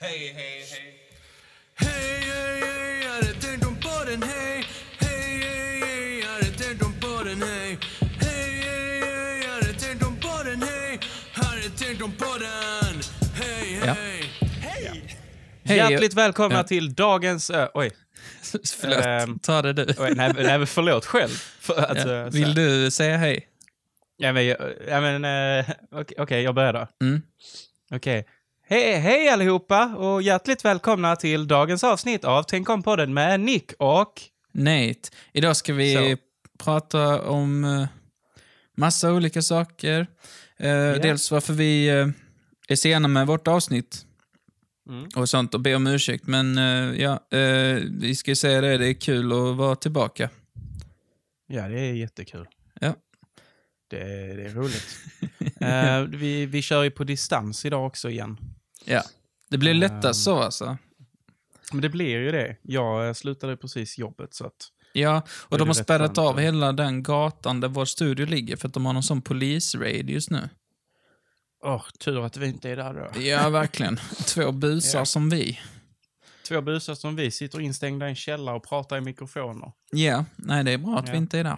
Hej, hej, hej. Hej, hej, hej, jag hade tänkt om podden, hej Hej, hej, hej, jag hade tänkt om podden, hej Hej, hej, hej, jag hade tänkt om podden, hej Hade tänkt om podden, hej, Ja. hej Hej, Hjärtligt välkomna Ja. till dagens... Ö, oj. Förlåt, Ehm, ta det du. oj nej, nej, förlåt själv. För, alltså, ja. så Vill du säga hej? Ja, men, ja, men eh, okej, okej, jag börjar då. Mm. Okej. Hej, hej allihopa och hjärtligt välkomna till dagens avsnitt av Tänk om podden med Nick och... Nate. Idag ska vi Så. prata om uh, massa olika saker. Eh, Dels varför vi eh, är sena med vårt avsnitt Mm. och sånt och be om ursäkt. Men eh, ja, eh, vi ska ju säga det, det är kul att vara tillbaka. Ja, det är jättekul. Ja. Det, det är roligt. Eh, vi, vi kör ju på distans idag också igen. Ja. Det blir Ehm. lättast så alltså. Men det blir ju det. Jag eh, slutade precis jobbet så att... Ja, och de har spärrat av hela den gatan där vår studio ligger för att de har någon sån polisraid just nu. Åh, tur att vi inte är där då. Ja, verkligen. Två busar Ja. som vi. Två busar som vi sitter instängda i en källare och pratar i mikrofoner. Ja, nej det är bra att Ja. vi inte är där.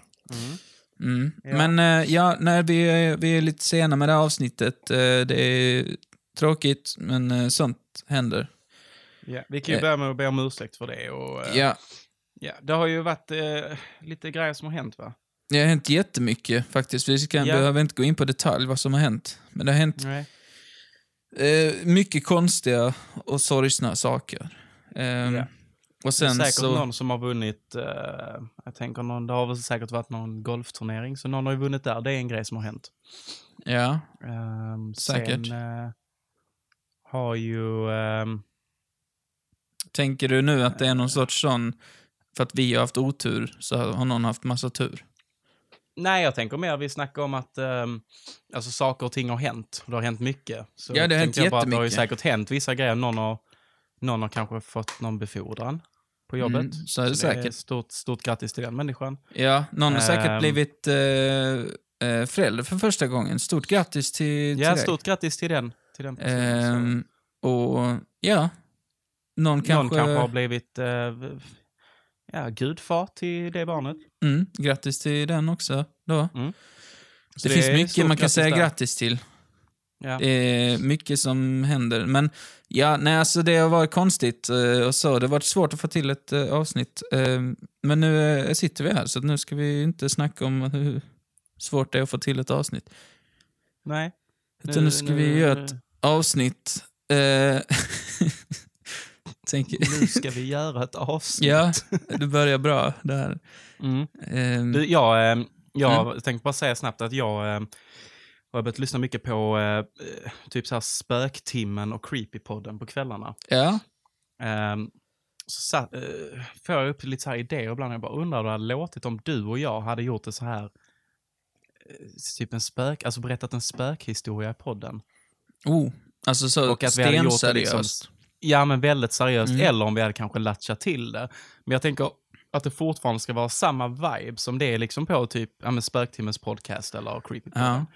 Mm. Mm. Men eh, ja, nej, vi, är, vi är lite sena med det här avsnittet. Eh, det är tråkigt, men eh, sånt händer. Ja, vi kan ju Eh. börja med att be om ursäkt för det. Och, eh, Ja, ja, det har ju varit eh, lite grejer som har hänt va? det har hänt jättemycket faktiskt. Vi ska, Ja. behöver inte gå in på detalj vad som har hänt. Men det har hänt eh, mycket konstiga och sorgsna saker. Ehm, Ja. Och Det är sen säkert så... någon som har vunnit, eh, jag tänker någon, det har väl säkert varit någon golfturnering, så någon har ju vunnit där. Det är en grej som har hänt. Ja, Um, Säkert. Sen eh, har ju... ehm, tänker du nu att det är någon sorts sån... För att vi har haft otur så har någon haft massa tur? nej, jag tänker mer vi snackar om att um, alltså, saker och ting har hänt. Det har hänt mycket. Så Ja, det har hänt jag att Det har ju jättemycket. säkert hänt vissa grejer. Någon har, någon har kanske fått någon befordran på jobbet. Mm, så är det säkert. stort, stort grattis till den människan. Ja, någon har säkert Ehm. blivit eh, eh, förälder för första gången. Stort grattis till, till Ja, dig. stort grattis till den, till den personen. så- Ehm, och ja, någon Någon kanske... kanske har blivit eh, ja, gudfar till det barnet. Mm, grattis till den också. Då. Så Det, finns är mycket man kan säga där. grattis till. Ja. Det är mycket som händer. Men ja, nej, alltså det har varit konstigt eh, och så. Det har varit svårt att få till ett eh, avsnitt. Eh, men nu eh, sitter vi här, så nu ska vi inte snacka om hur svårt det är att få till ett avsnitt. Nej. Utan nu ska vi göra ett avsnitt. Eh, tänk, nu ska vi göra ett avsnitt. ja, du börjar bra där. Mm. Eh, Du, jag eh, jag Mm. tänkte bara säga snabbt att jag eh, har börjat lyssna mycket på eh, typ så här Spöktimmen och Creepypodden på kvällarna. ja, Eh, så sa, eh, får jag upp lite så här idéer ibland. Jag bara undrar hur det hade låtit om du och jag hade gjort det så här. Eh, Typ en spök, alltså berättat en spökhistoria i podden. oh, alltså så Och att vi hade gjort det liksom- Ja, men väldigt seriöst. Mm. Eller om vi hade kanske latchat till det. Men jag tänker att det fortfarande ska vara samma vibe som det är liksom på typ ja, men Spöktimmens podcast eller Creepypodden. Ja.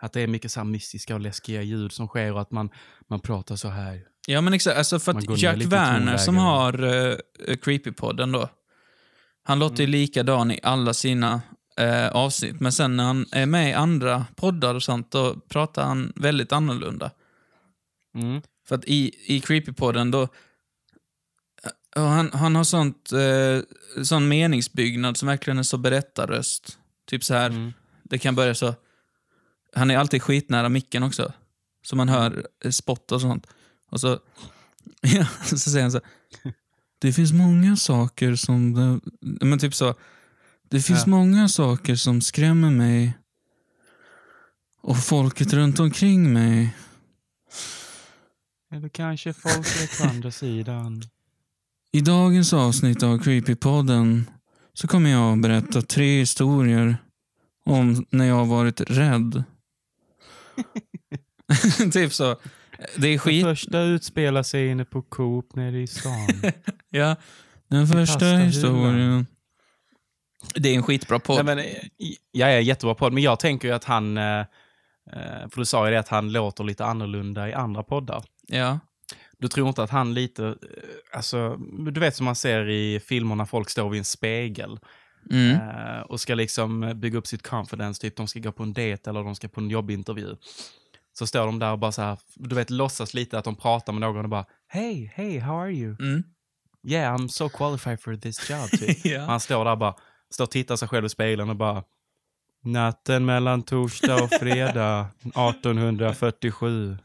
Att det är mycket så mystiska och läskiga ljud som sker och att man, man pratar så här. Ja, men exakt. Alltså för att Jack Werner som har uh, Creepypodden då, han låter Mm. likadan i alla sina eh, avsnitt. Men sen när han är med i andra poddar och sånt, då pratar han väldigt annorlunda. Mm. För att i, i Creepypodden då, ja, han, han har sånt, eh, sån meningsbyggnad som verkligen är så berättarröst. Typ så här, Mm. det kan börja så, han är alltid skitnära micken också. Så man hör eh, spott och sånt. Och så, ja, så säger han så här, Det finns många saker som... Det, men typ så. Det finns Ja. många saker som skrämmer mig. Och folket runt omkring mig. Eller kanske folket på andra sidan. I dagens avsnitt av Creepypodden så kommer jag att berätta tre historier om när jag har varit rädd. typ så. Det är Den skit... första utspelar sig inne på Coop nere i stan. Ja, den första historien. Det är en skitbra podd. Nej, men, eh, jag är jättebra podd, men jag tänker ju att han, eh, eh, för du sa ju det att han låter lite annorlunda i andra poddar. Ja. Du tror inte att han lite, alltså, du vet som man ser i filmer när folk står vid en spegel Mm. och ska liksom bygga upp sitt confidence, typ de ska gå på en dejt eller de ska på en jobbintervju. Så står de där och bara så här, du vet, låtsas lite att de pratar med någon och bara Hey, hey, how are you? Mm. Yeah, I'm so qualified for this job, typ. Ja. Och Han står där bara, står och tittar sig själv i spegeln och bara Natten mellan torsdag och fredag 1847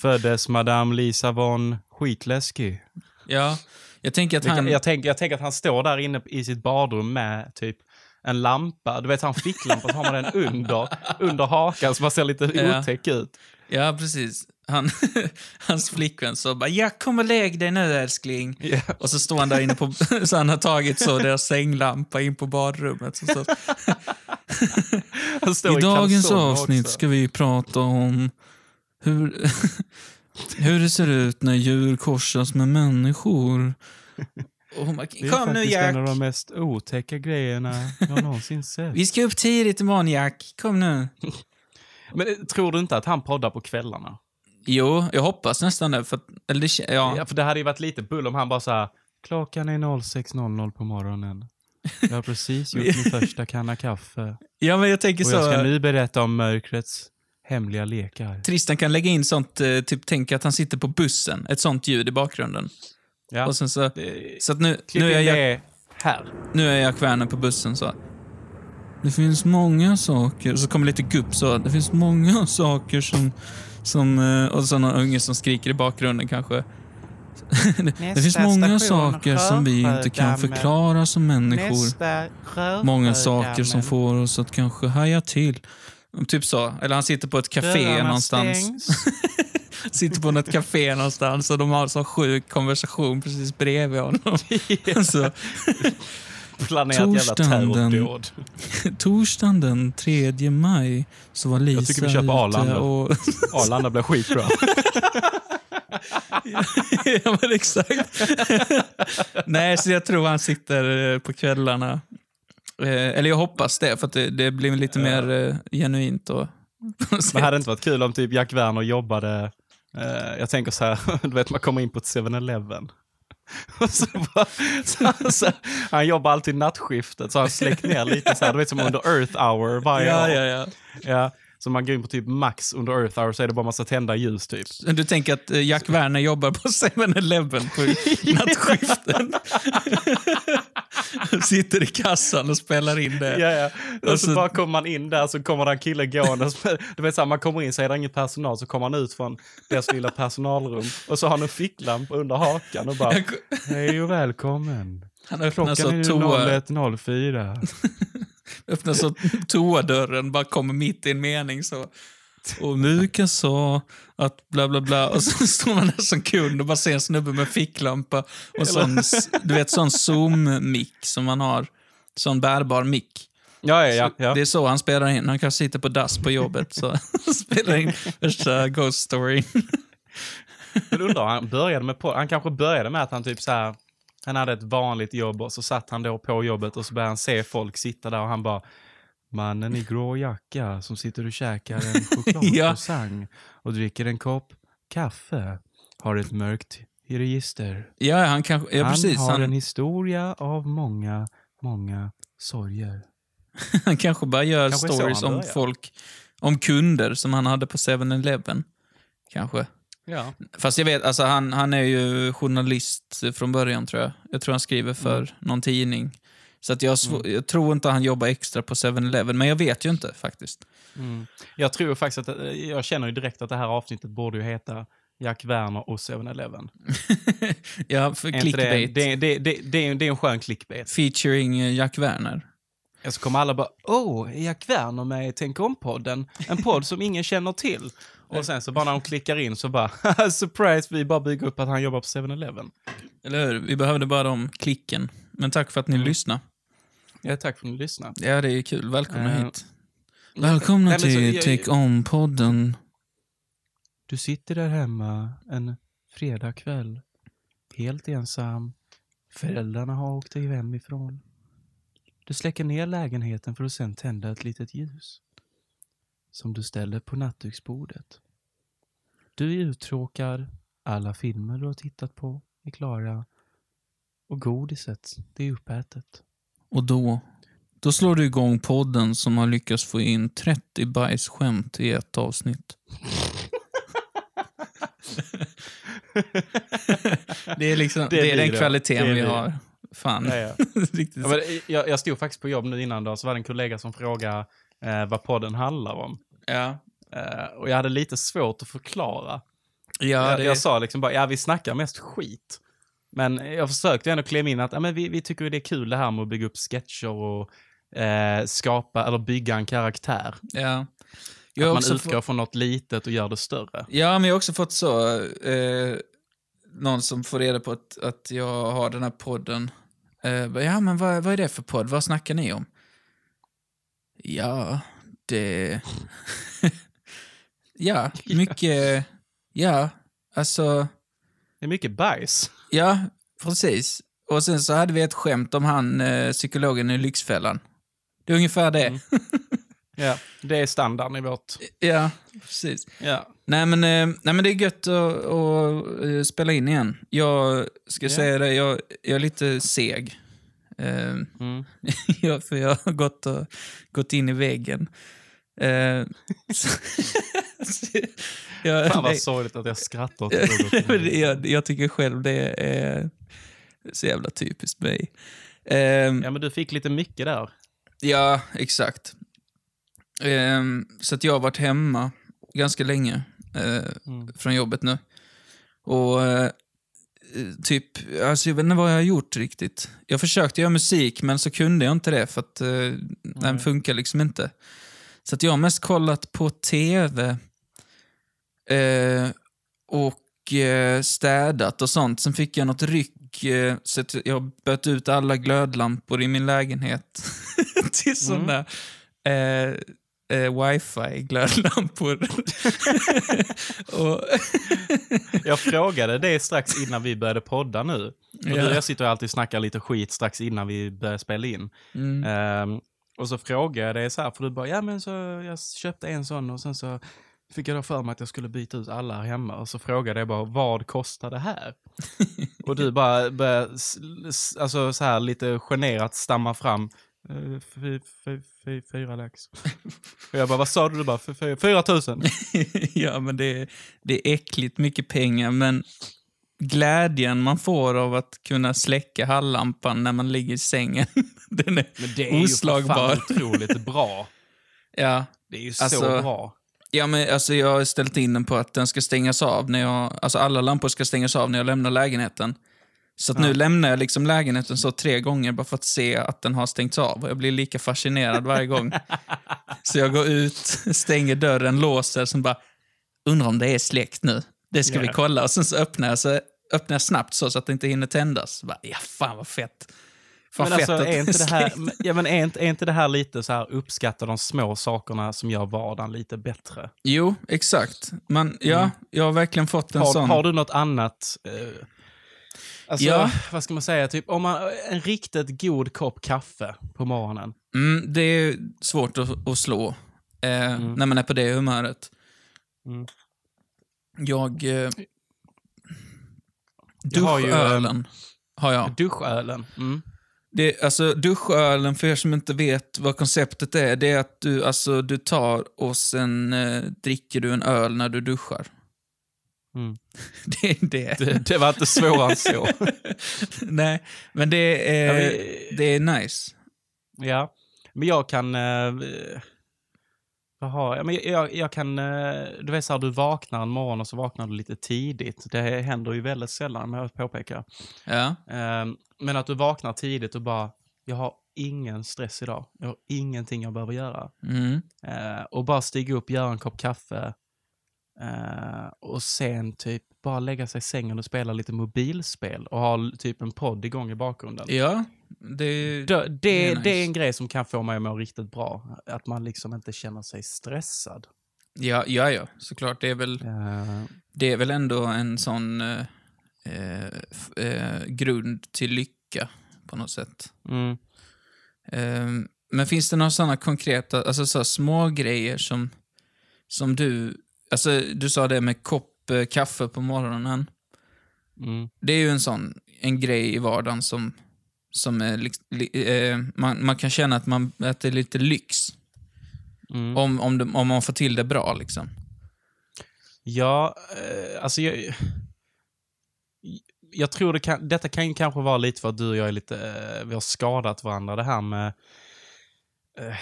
föddes Madame Lisa von Skitläskig. ja, jag tänker att han... Jag, tänker, jag tänker att han står där inne i sitt badrum med typ en lampa. Du vet, han ficklampa, så har man den under, under hakan så man ser lite otäck ut. Ja, precis. Han, hans flickvän så bara “Jag kom och lägg dig nu älskling”. Ja. Och så står han där inne på... Så han har tagit så deras sänglampa in på badrummet. Så, så. I dagens avsnitt också. ska vi prata om hur, hur det ser ut när djur korsas med människor. Hon bara, Det är kom nu faktiskt en av Jack. de mest otäcka grejerna jag någonsin sett. Vi ska upp tidigt imorgon Jack. Kom nu. Men eh, tror du inte att han poddar på kvällarna? Jo, jag hoppas nästan det. För, eller ja. Ja, för det hade ju varit lite bull om han bara så här, klockan är 06.00 på morgonen. Jag har precis gjort min första kanna kaffe. ja, men jag tänker Och jag ska så. nu berätta om mörkrets hemliga lekar. Tristan kan lägga in sånt, eh, typ tänk att han sitter på bussen. Ett sånt ljud i bakgrunden. Ja, Och sen så... Så att nu, klipp nu, är jag, här. nu är jag Werner på bussen så. Det finns många saker, så kommer lite gupp så. Det finns många saker som... som eh, och så någon unge som skriker i bakgrunden kanske. det, finns många saker som vi inte kan förklara som människor. Många saker som får oss att kanske haja till. Typ så. Eller han sitter på ett café någonstans. Sitter på något café någonstans och de har så sjuk konversation precis bredvid honom. så, Planerat jävla Torsdagen terrordåd. torsdagen den 3 maj så var Lisa Jag tycker vi ute Arlanda. och... Arlanda blir skitbra. ja, men exakt. Nej, så jag tror han sitter eh, på kvällarna. Eh, Eller jag hoppas det, för det, det blir lite mer eh, genuint. Och, Men hade det inte varit kul om typ Jack Werner jobbade, jag tänker så här, du vet man kommer in på ett 7-Eleven. Så bara, så, så, han jobbar alltid nattskiftet, så han släckt ner lite så här, du vet som under Earth hour varje ja, år. ja, ja. Ja, så man går in på typ max under Earth hour så är det bara massa tända ljus typ. Du tänker att eh, Jack Werner jobbar på 7-Eleven på nattskiften? Sitter i kassan och spelar in det. Ja, ja. Och Och så, så- bara kommer man in där så kommer det en kille gående. Du vet så här, man kommer in så är det ingen personal så kommer han ut från deras lilla personalrum. Och så har han en ficklampa under hakan och bara Hej och välkommen. Han öppnar så, Klockan är toa, 01.04. öppnar så toadörren, bara kommer mitt i en mening så. Och Mika sa att bla bla bla och så står man där som kund och bara ser en snubbe med ficklampa och sån, du vet sån zoom-mick som man har. Sån bärbar mick. Ja, ja, ja. ja. Det är så han spelar in. Han kanske sitter på dass på jobbet så spelar in värsta ghost story. Men undrar, han började med på, han kanske började med att han typ så här, han hade ett vanligt jobb och så satt han då på jobbet och så började han se folk sitta där och han bara Mannen i grå jacka som sitter och käkar en chokladcroissant och dricker en kopp kaffe har ett mörkt register. Ja, han kanske... Ja, han precis. har Han, en historia av många, många sorger. han kanske bara gör Kanske stories om börjar. folk, om kunder som han hade på 7-Eleven. Kanske. Ja. Fast jag vet, alltså han, han är ju journalist från början tror jag. Jag tror han skriver för Mm. någon tidning. Så att jag, sv- jag tror inte han jobbar extra på 7-Eleven, men jag vet ju inte faktiskt. Mm. Jag tror faktiskt att, eh, jag känner ju direkt att det här avsnittet borde ju heta Jack Werner och 7-Eleven. ja, för Är clickbait. det, det, det, det, är, det är en skön clickbait. Featuring eh, Jack Werner. Ja, Så kommer alla bara, åh, är Jack Werner med i Tänk om-podden? En podd som ingen känner till. Och sen så bara när de klickar in så bara, surprise, vi bara bygger upp att han jobbar på 7-Eleven. Eller hur? Vi behövde bara de klicken. Men tack för att ni Mm. lyssnade. Ja, tack för att ni lyssnade. Ja, det är kul. Välkomna Eh, hit. Välkomna Nej, men så- till jag- Take On-podden. Du sitter där hemma en fredagkväll, helt ensam. Föräldrarna har åkt dig hemifrån. Du släcker ner lägenheten för att sedan tända ett litet ljus. Som du ställer på nattduksbordet. Du är uttråkad Alla filmer du har tittat på är klara. Och godiset, det är uppätet. Och då, då slår du igång podden som har lyckats få in 30 bajsskämt i ett avsnitt. det är liksom, det, Det är den kvaliteten Det vi blir har. Fan. Ja, ja. Riktigt. Ja, jag, jag stod faktiskt på jobb nu innan då, så var det en kollega som frågade eh, vad podden handlar om. Ja. Eh, och jag hade lite svårt att förklara. Ja, jag, det, jag sa liksom bara, ja vi snackar mest skit. Men jag försökte ändå klämma in att ja, men vi, vi tycker det är kul det här med att bygga upp sketcher och eh, skapa, eller bygga en karaktär. ja. Jag att man utgår från något litet och gör det större. Ja, men jag har också fått så... Eh, någon som får reda på att, att jag har den här podden. Eh, ja, men vad, vad är det för podd? Vad snackar ni om? Ja, det... ja, mycket... Ja, alltså... Det är mycket bajs. Ja, precis. Och sen så hade vi ett skämt om han, eh, psykologen i Lyxfällan. Det är ungefär det. Mm. Ja, det är standarden i vårt... Ja, precis. Ja. Nej men, eh, nej men det är gött att, att eh, spela in igen. Jag ska Ja. säga det, jag, jag är lite seg. Eh, Mm. jag, för jag har gått, och, gått in i väggen. Så jag, Fan vad sorgligt att jag skrattar åt det. jag, jag tycker själv det är så jävla typiskt mig. Eh, Ja, men du fick lite mycket där. Ja, exakt. Ehm, så att jag har varit hemma ganska länge eh, Mm. från jobbet nu. Och eh, typ, alltså jag vet inte vad jag har gjort riktigt. Jag försökte göra musik, men så kunde jag inte det för att eh, den funkar liksom inte. Så att jag har mest kollat på tv eh, och eh, städat och sånt. Sen fick jag något ryck, eh, så att jag bytt ut alla glödlampor i min lägenhet till sådana eh, eh, wifi-glödlampor. och, Jag frågade det strax innan vi började podda nu. Och Ja. du och jag sitter alltid och snackar lite skit strax innan vi börjar spela in. mm, Ehm, och så frågade jag dig så här, för du bara, ja men så jag köpte en sån och sen så fick jag då för mig att jag skulle byta ut alla här hemma. Och så frågade jag bara, vad kostar det här? och du bara började, alltså så här lite generat stamma fram, "Eh, fy- fy- fy- fyra lax. och jag bara, vad sa du? Du bara, "Fy- fy- fyra tusen. ja, men det, det är äckligt mycket pengar, men glädjen man får av att kunna släcka hallampan när man ligger i sängen, den är Men det är ju för oslagbar. fan otroligt bra. Ja, Det är ju så Alltså, bra. Ja, men alltså jag har ställt in den på att den ska stängas av när jag... Alltså alla lampor ska stängas av när jag lämnar lägenheten. Så att nu Ja. lämnar jag liksom lägenheten så tre gånger bara för att se att den har stängts av. Och jag blir lika fascinerad varje gång. så jag går ut, stänger dörren, låser, sen bara... Undrar om det är släckt nu. Det ska vi Ja. kolla. Och sen så öppnar jag, så öppnar jag snabbt så, så att det inte hinner tändas. Bara, ja, fan vad fett. Fan Men alltså, är inte, det här, ja, men är, inte, är inte det här lite så här uppskatta de små sakerna som gör vardagen lite bättre? Jo, exakt. Men ja, Mm. jag har verkligen fått en Har, sån... har du något annat? Eh, alltså, Ja. vad ska man säga? Typ, om man, en riktigt god kopp kaffe på morgonen. Mm, det är svårt att, att slå eh, Mm. när man är på det humöret. Mm. Jag... Eh, Jag har ju, duschölen har jag. Duschölen. Mm. Det, alltså, duschölen, för er som inte vet vad konceptet är, det är att du, alltså, du tar och sen eh, dricker du en öl när du duschar. Mm. Det är det. Det, det var inte svårare än så. Nej, men det är, Ja, men- det är nice. Ja, men jag kan... Eh, vad har jag? Men jag, jag kan... Eh, du vet så här, du vaknar en morgon och så vaknar du lite tidigt. Det händer ju väldigt sällan, med att påpeka. Ja. Eh, men att du vaknar tidigt och bara, jag har ingen stress idag. Jag har ingenting jag behöver göra. Mm. Eh, och bara stiga upp, göra en kopp kaffe. Eh, och sen typ bara lägga sig i sängen och spela lite mobilspel. Och ha typ en podd igång i bakgrunden. Ja, det, Det, det, det är det, nice. är en grej som kan få mig att må riktigt bra. Att man liksom inte känner sig stressad. ja, ja, ja, såklart. Det är väl... Eh, Det är väl ändå en sån eh, eh, eh, grund till lycka på något sätt. mm. Eh, men finns det några sådana konkreta, alltså så små grejer som, som du, alltså du sa det med kopp eh, kaffe på morgonen. Mm. Det är ju en sån en grej i vardagen som, som är, eh, man, man kan känna att, man, att det är lite lyx. Mm. Om, om, det, om man får till det bra liksom. Ja, eh, alltså jag... Jag tror det kan, detta kan ju kanske vara lite för att du och jag är lite, eh, vi har skadat varandra det här med eh,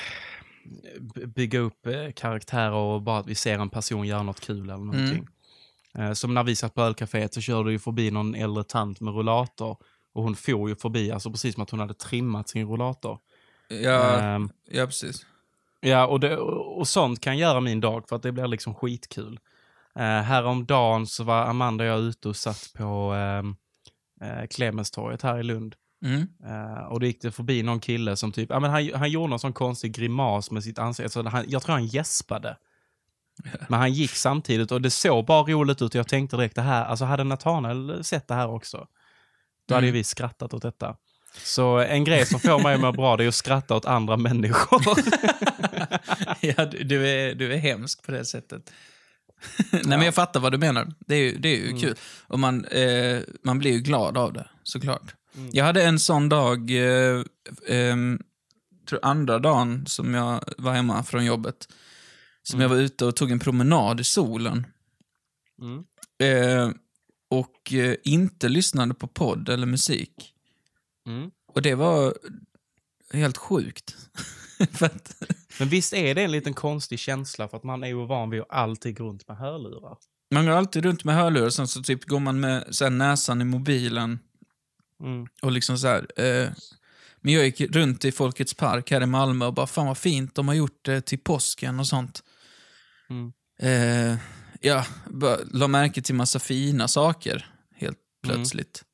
bygga upp eh, karaktärer och bara att vi ser en person göra något kul eller någonting. Eh, som när vi satt på ölcaféet så körde ju förbi någon äldre tant med rollator och hon for ju förbi, alltså precis som att hon hade trimmat sin rollator. Ja, Ehm, ja precis. Ja, och, det, och sånt kan göra min dag för att det blir liksom skitkul. Uh, häromdagen så var Amanda och jag ute och satt på uh, Clemenstorget här i Lund. Mm. Eh, och då gick det förbi någon kille som typ, ja men han, han gjorde någon sån konstig grimas med sitt ansikte. Så han, jag tror han gäspade. Men han gick samtidigt och det såg bara roligt ut och jag tänkte direkt det här, alltså hade Nathanael sett det här också, då hade ju Mm. vi skrattat åt detta. Så en grej som får mig att må bra det är att skratta åt andra människor. ja, du, du, är, du är hemsk på det sättet. Nej, men jag fattar vad du menar. Det är ju, det är ju Mm. kul. Och man, eh, man blir ju glad av det, såklart. Jag hade en sån dag, eh, tror andra dagen som jag var hemma från jobbet, som jag var ute och tog en promenad i solen. Och eh, inte lyssnade på podd eller musik. Mm. Och det var helt sjukt. Att, Men visst är det en liten konstig känsla för att man är ju van vid att alltid gå runt med hörlurar. man går alltid runt med hörlurar, sen så typ går man med så här, näsan i mobilen Mm. och liksom så här. Eh, men jag gick runt i Folkets park här i Malmö och bara, fan vad fint de har gjort det till påsken och sånt. Mm. Eh, ja, bara la märke till massa fina saker helt Mm. plötsligt.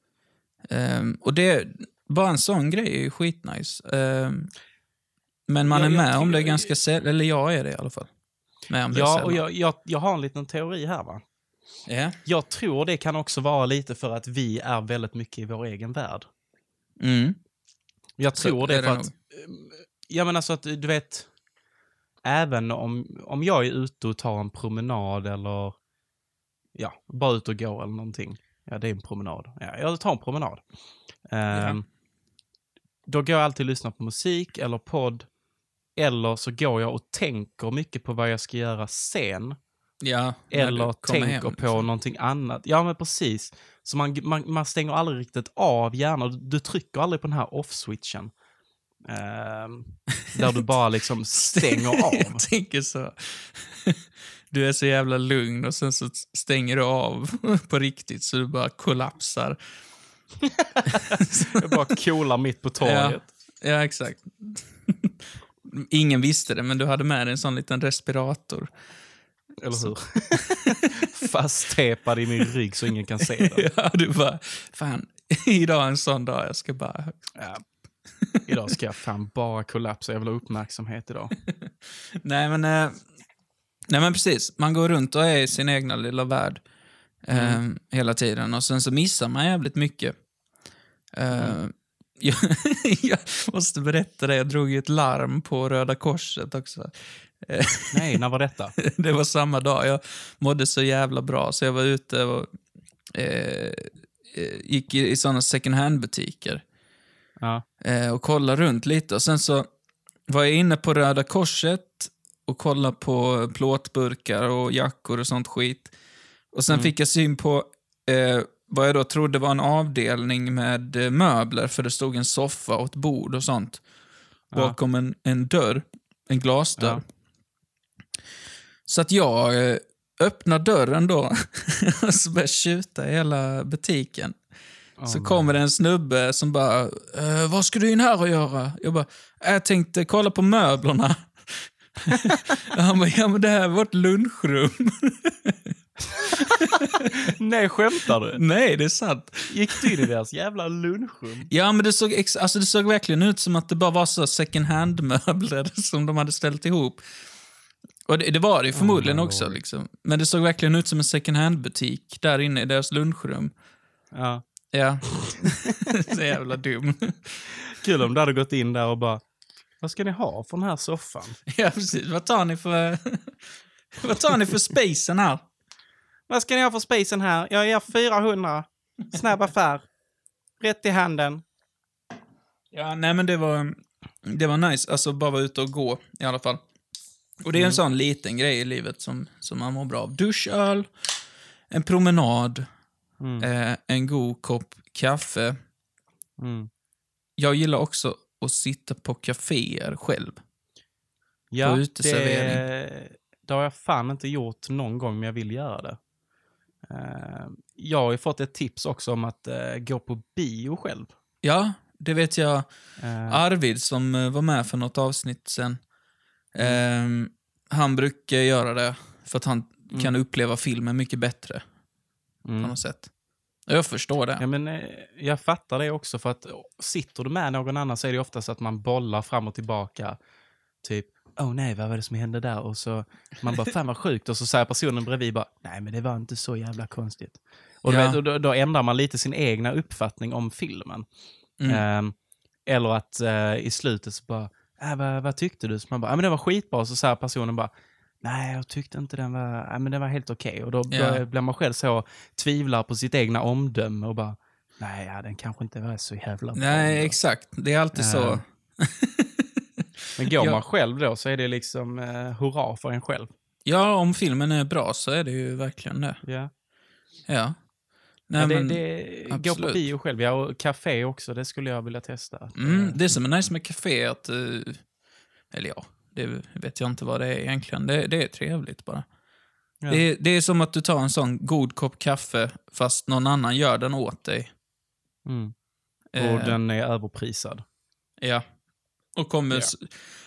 Eh, och det, bara en sån grej är ju skitnice. Eh, men man Ja, är jag med om det tycker- ganska sällan, eller jag är det i alla fall. Med om det Ja, och jag, jag, jag har en liten teori här va. Ja. Jag tror det kan också vara lite för att vi är väldigt mycket i vår egen värld. Mm. Jag Så tror det är för det att, ja men alltså att du vet, även om, om jag är ute och tar en promenad eller, ja, bara ut och går eller någonting. Ja, det är en promenad. Ja, jag tar en promenad. Ehm, Då går jag alltid och lyssnar på musik eller podd. Eller så går jag och tänker mycket på vad jag ska göra sen. Ja, Eller tänker hem, på liksom. någonting annat. Ja, men precis. Så man, man, man stänger aldrig riktigt av hjärnan. Du, du trycker aldrig på den här off-switchen. Ehm, där du bara liksom stänger av. jag tänker så. Du är så jävla lugn och sen så stänger du av på riktigt så du bara kollapsar. Jag bara coolar mitt på torget. Ja, exakt. Ingen visste det, men du hade med dig en sån liten respirator. Eller hur? Fasttepad i min rygg så ingen kan se det. Ja, du bara, fan, idag är en sån dag, jag ska bara... Ja. Idag ska jag fan bara kollapsa. Jag vill ha uppmärksamhet idag. Nej, men... Eh, nej, men precis. Man går runt och är i sin egna lilla värld eh, hela tiden och sen så missar man jävligt mycket. Eh, jag, jag måste berätta det, jag drog ju ett larm på Röda Korset också. Eh, Nej, när var detta? det var samma dag. Jag mådde så jävla bra så jag var ute och eh, eh, gick i, i sådana second hand-butiker Ja. eh, och kollade runt lite. Och sen så var jag inne på Röda Korset och kollade på plåtburkar och jackor och sånt skit. Och sen fick jag syn på eh, vad jag då trodde var en avdelning med eh, möbler, för det stod en soffa och ett bord och sånt. Ja. Bakom en, en dörr, en glasdörr. Ja. Så att jag eh, öppnar dörren då och så börjar tjuta i hela butiken. Så nej. kommer det en snubbe som bara, eh, vad ska du in här och göra? Jag bara, jag tänkte kolla på möblerna. Han bara, ja men det här är vårt lunchrum. Nej, skämtar du? Nej, det är sant. Gick du in i deras jävla lunchrum? Ja, men det såg, ex- alltså, det såg verkligen ut som att det bara var så second hand-möbler som de hade ställt ihop. Och det, det var det förmodligen Oh, också. Liksom. Men det såg verkligen ut som en second hand-butik där inne i deras lunchrum. Ja. Ja. så jävla dum. Kul om du hade gått in där och bara, vad ska ni ha för den här soffan? ja, precis. Vad tar ni för... Vad tar ni för spacen här? Vad ska ni ha för spisen här? Jag ger 400. Snabb affär. Rätt i handen. Ja, nej men det var, det var nice. Alltså bara vara ute och gå i alla fall. Och det är en sån liten grej i livet som, som man mår bra av. Duschöl, en promenad, Mm. eh, en god kopp kaffe. Mm. Jag gillar också att sitta på kaféer själv. Ja, På uteservering. det, det har jag fan inte gjort någon gång, men jag vill göra det. Eh, jag har ju fått ett tips också om att eh, gå på bio själv. Ja, det vet jag. Eh, Arvid som eh, var med för något avsnitt sen. ehm, han brukar göra det för att han kan uppleva filmen mycket bättre på mm. något sätt. Jag förstår det. Ja, men, eh, jag fattar det också, för att sitter du med någon annan så är det ofta så att man bollar fram och tillbaka. Typ, åh oh, nej, vad var det som hände där? Och så man bara, fan vad sjukt. Och så säger personen bredvid bara, nej men det var inte så jävla konstigt. Och, Ja. vet, då, då ändrar man lite sin egna uppfattning om filmen. Mm. Ehm, eller att eh, i slutet så bara, äh, vad, vad tyckte du? Så man bara, ja men det var skitbra. Och så säger personen bara, nej jag tyckte inte den var, ja, men den var helt okej. Och då Ja. blir man själv så, tvivlar på sitt egna omdöme och bara, nej ja, den kanske inte var så jävla bra. Nej, ändå." exakt. Det är alltid så. Ehm, Men går Ja. man själv då så är det liksom eh, hurra för en själv. Ja, om filmen är bra så är det ju verkligen det. Ja. Ja. Nej, ja, det, men, det, gå på bio själv, ja, och café också, det skulle jag vilja testa. mm, det som är nice med café är att... eh, eller ja, det vet jag inte vad det är egentligen. Det, det är trevligt bara. Ja. Det, är- det är som att du tar en sån god kopp kaffe fast någon annan gör den åt dig. Mm. Och Eh, den är överprisad. Ja. Och kommer Ja. s-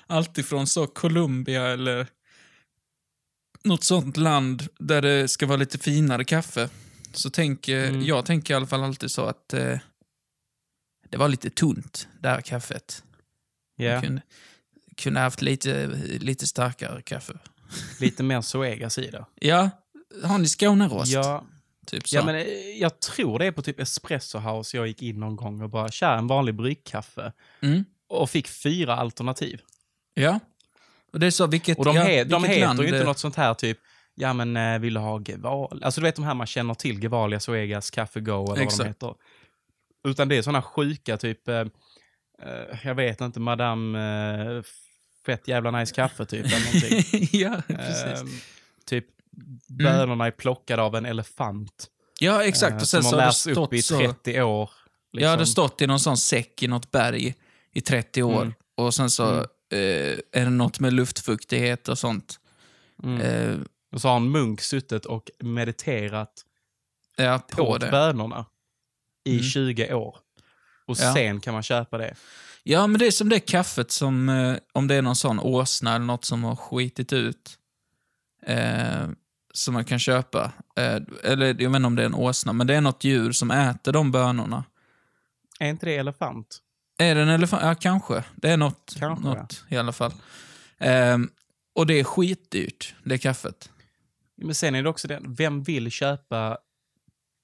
alltid från så Colombia eller något sånt land där det ska vara lite finare kaffe. Så tänker, Mm. jag tänker i alla fall alltid så att eh, det var lite tunt, det här kaffet. Ja. Kunde, kunde haft lite, lite starkare kaffe. Lite mer Zoegas i det. Ja, har ni Skånerost? Ja, Typ så. ja, men eh, jag tror det är på typ Espresso House jag gick in någon gång och bara, tja, en vanlig bryggkaffe. mm. Och fick fyra alternativ. ja. Och det är så, vilket, Och de, ja, he- de vilket heter land, ju inte eh, något sånt här typ, ja men eh, vill du ha Geval? Alltså du vet de här man känner till, Gevalia, Zoegas, Café Go eller vad Exakt. de heter. Utan det är såna sjuka typ, eh, jag vet inte, Madame eh, Fett jävla nice kaffe typ. Eller någonting. ja, precis. Ehm, typ bönorna är plockade av en elefant. ja, exakt. eh, Och sen som så har lärts upp i så... 30 år. Ja, det har liksom. stått i någon sån säck i något berg i 30 år. Mm. Och sen så Mm. eh, är det något med luftfuktighet och sånt. Mm. Eh, Och så har en munk suttit och mediterat ja, på åt det. bönorna i Mm. 20 år. Och Ja. sen kan man köpa det. Ja, men det är som det kaffet som, eh, om det är någon sån åsna eller något som har skitit ut, eh, som man kan köpa. Eh, eller jag vet inte om det är en åsna, men det är något djur som äter de bönorna. Är inte det elefant? Är det en elefant? Ja, kanske. Det är något, Kanske, något i alla fall. Ehm, och det är skitdyrt, det kaffet. Men sen är det också det, vem vill köpa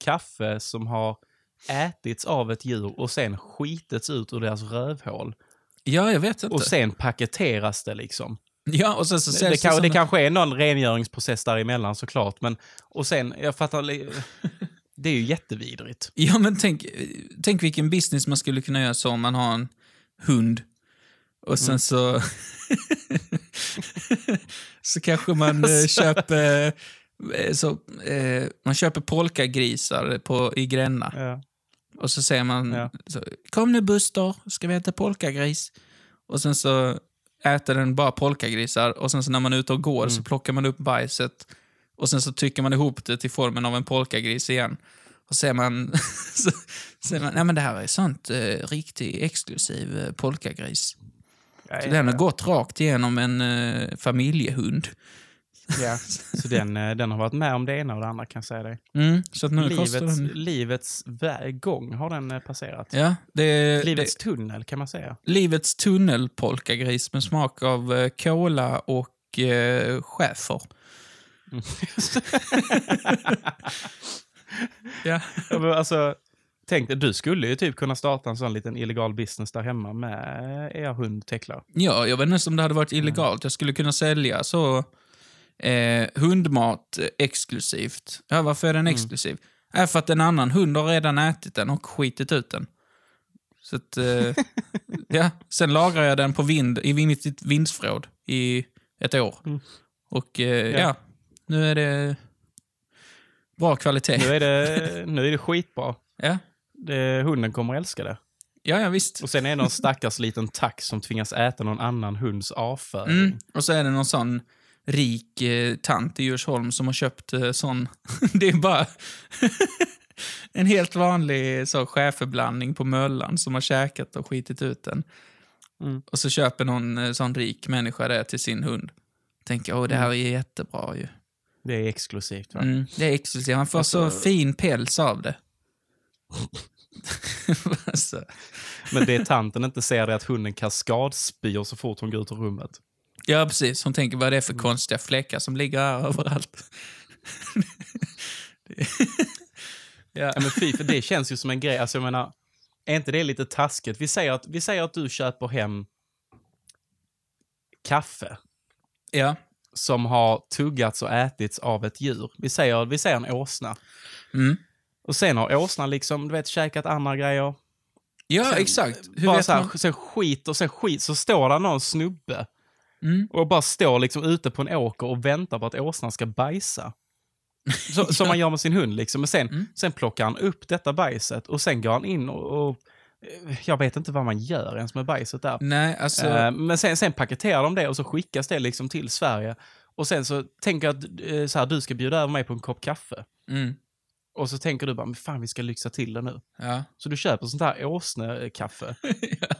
kaffe som har ätits av ett djur och sen skitits ut ur deras rövhål? Ja, jag vet inte. Och sen paketeras det liksom. ja, och sen så Det, säljs det, kan, det kanske är någon rengöringsprocess däremellan såklart, men och sen, jag fattar, det är ju jättevidrigt. Ja, men tänk, tänk vilken business man skulle kunna göra så om man har en hund. Och sen Mm. så... så kanske man eh, köper... eh, Så, eh, man köper polkagrisar på, i Gränna. Ja. Och så säger man Ja. så, Kom nu Buster, ska vi äta polkagris? Och sen så äter den bara polkagrisar och sen så när man är ute och går så Mm. plockar man upp bajset och sen så trycker man ihop det till formen av en polkagris igen. Och säger man, så säger man nej men det här är sånt eh, riktigt exklusiv eh, polkagris. Ja, Så den har gått rakt igenom en eh, familjehund. Ja. Så den, eh, den har varit med om det ena och det andra kan jag säga dig. Mm, så att nu Livets, den... livets gång har den eh, passerat. Ja, det Livets tunnel kan man säga. det, livets tunnelpolkagris med smak av eh, kola och eh, schäfer. Ja. Ja, alltså, tänk dig, du skulle ju typ kunna starta en sån liten illegal business där hemma med er hund Tekla. Ja, jag vet inte om det hade varit illegalt. Jag skulle kunna sälja så Eh, hundmat exklusivt. Ja, varför är den Mm. exklusiv? Är för att en annan hund har redan ätit den och skitit ut den. Så att, eh, ja. Sen lagrar jag den på vind, i mitt vindsförråd i ett år. Mm. Och eh, ja. Ja. nu är det bra kvalitet. Nu är det, nu är det skitbra. Ja. Det, hunden kommer älska det. Ja, ja, visst. Och sen är det någon stackars liten tax som tvingas äta någon annan hunds avföring. Mm. Och så är det någon sån rik eh, tant i Djursholm som har köpt eh, sån... det är bara en helt vanlig så, schäferblandning på möllan som har käkat och skitit ut den. Mm. Och så köper någon eh, sån rik människa det till sin hund. Tänker, åh det här är jättebra ju. Det är exklusivt va? Mm, det är exklusivt. Han får Alltså- så fin päls av det. alltså. Men det tanten inte ser det att hunden kaskadspyr så fort hon går ut ur rummet. Ja, precis. Hon tänker vad det är för konstiga fläckar som ligger här överallt. Det- ja. Ja, men fy, för det känns ju som en grej. Alltså jag menar, är inte det lite taskigt? Vi säger att, vi säger att du köper hem kaffe ja. som har tuggats och ätits av ett djur. Vi säger, vi säger en åsna. Mm. Och sen har åsnan liksom, du vet, käkat andra grejer. Ja, Sen- exakt. Hur bara vet så här, man? Sen skit och sen skit så står där någon snubbe Mm. och bara står liksom ute på en åker och väntar på att åsnan ska bajsa. Så, Som man gör med sin hund liksom. Men sen, Mm. sen plockar han upp detta bajset och sen går han in och, och eh, jag vet inte vad man gör ens med bajset där. Nej, alltså... Eh, men sen, sen paketerar de det och så skickas det liksom till Sverige. Och sen så tänker jag att eh, så här, du ska bjuda över mig på en kopp kaffe. Mm. Och så tänker du bara, men fan vi ska lyxa till det nu. Ja. Så du köper sånt här åsnekaffe.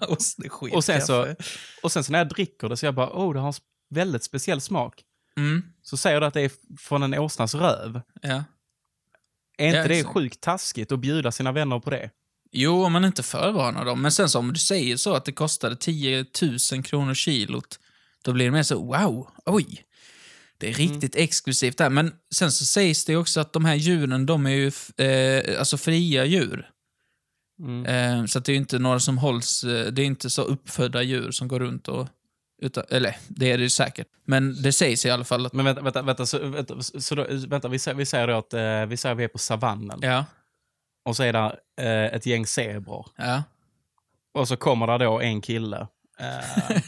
ja, skit Och sen så-. Och sen så när jag dricker det så jag bara, oh det har en väldigt speciell smak. Mm. Så säger du att det är från en åsnas röv. Ja. Är inte Ja, det exakt. sjukt taskigt att bjuda sina vänner på det? Jo, om man inte förvarnar dem. Men sen så om du säger så att det kostade 10 000 kronor kilot, då blir det mer så wow, oj. Det är riktigt exklusivt där. Men sen så sägs det också att de här djuren, de är ju eh, alltså fria djur. Mm. Eh, så att det är inte några som hålls, eh, det är inte så uppfödda djur som går runt och, utan, eller det är det ju säkert. Men det sägs i alla fall att, Men vänta, vänta, vänta, så, vänta, så då, vänta vi, säger, vi säger då att eh, vi, säger att vi är på savannen. ja, Och så är det eh, ett gäng zebror. ja, Och så kommer det då en kille eh,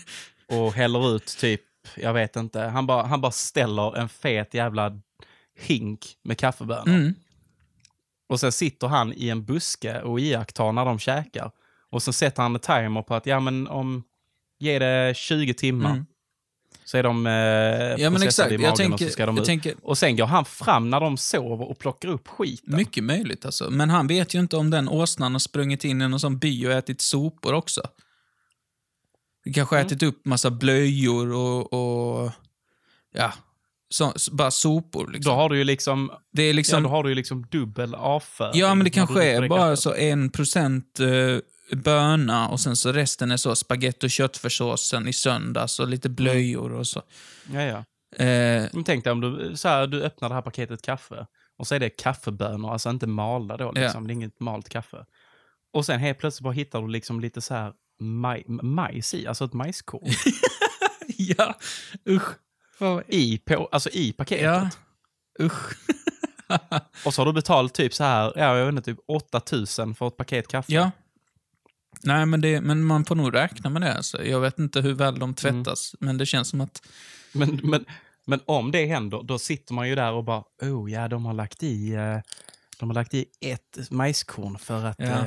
och häller ut typ, jag vet inte, han bara, han bara ställer en fet jävla hink med kaffebönor. mm, Och sen sitter han i en buske och iakttar när de käkar. Och sen sätter han en timer på att, ja men om, ge det 20 timmar. Mm. Så är de eh, ja men exakt. i magen Jag och tänker, så ska de ut. tänker Och sen går han fram när de sover och plockar upp skiten. Mycket möjligt alltså. Men han vet ju inte om den åsnan har sprungit in i någon sån by och ätit sopor också. Du kanske Mm. ätit upp massa blöjor och, och ja, så, bara sopor liksom. Då har du ju liksom, det är ja, liksom då har du ju liksom dubbel avföring. Ja, men det du kanske är bara så en procent eh, böna och sen så resten är så spagetti och köttfärssåsen i söndags och lite blöjor och så. Ja, ja. Eh, Men tänk dig om du, så här, du öppnar det här paketet kaffe och så är det kaffebönor, alltså inte malda då, liksom. det är inget malt kaffe. Och sen helt plötsligt bara hittar du liksom lite så här maj, majs i, alltså ett majskorn. ja, usch. Vad- I, på, alltså i paketet. Ja, usch. Och så har du betalt typ så här, ja, jag vet inte, typ 8000 för ett paket kaffe. Ja. Nej, men, det, men man får nog räkna med det. Alltså. Jag vet inte hur väl de tvättas, men det känns som att... Men, men, men om det händer, då sitter man ju där och bara, oh ja, de har lagt i, eh, de har lagt i ett majskorn för att Ja.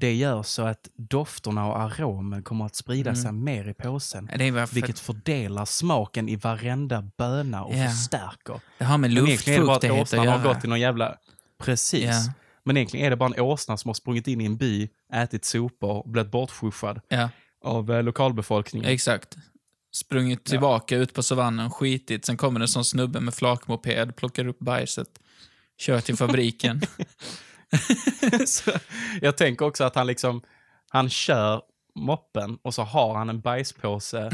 Det gör så att dofterna och aromen kommer att sprida Mm. sig mer i påsen. Det, för, Vilket fördelar smaken i varenda böna och Ja. förstärker. det har med luftfuktighet att åsnan har göra. gått i någon jävla... Precis. Ja. Men egentligen är det bara en åsna som har sprungit in i en by, ätit sopor och blivit bortskyffad Ja, av eh, lokalbefolkningen. exakt. Sprungit tillbaka ut på savannen, skitit, sen kommer det en sån snubbe med flakmoped, plockar upp bajset, kör till fabriken. så, jag tänker också att han liksom, han kör moppen och så har han en bajspåse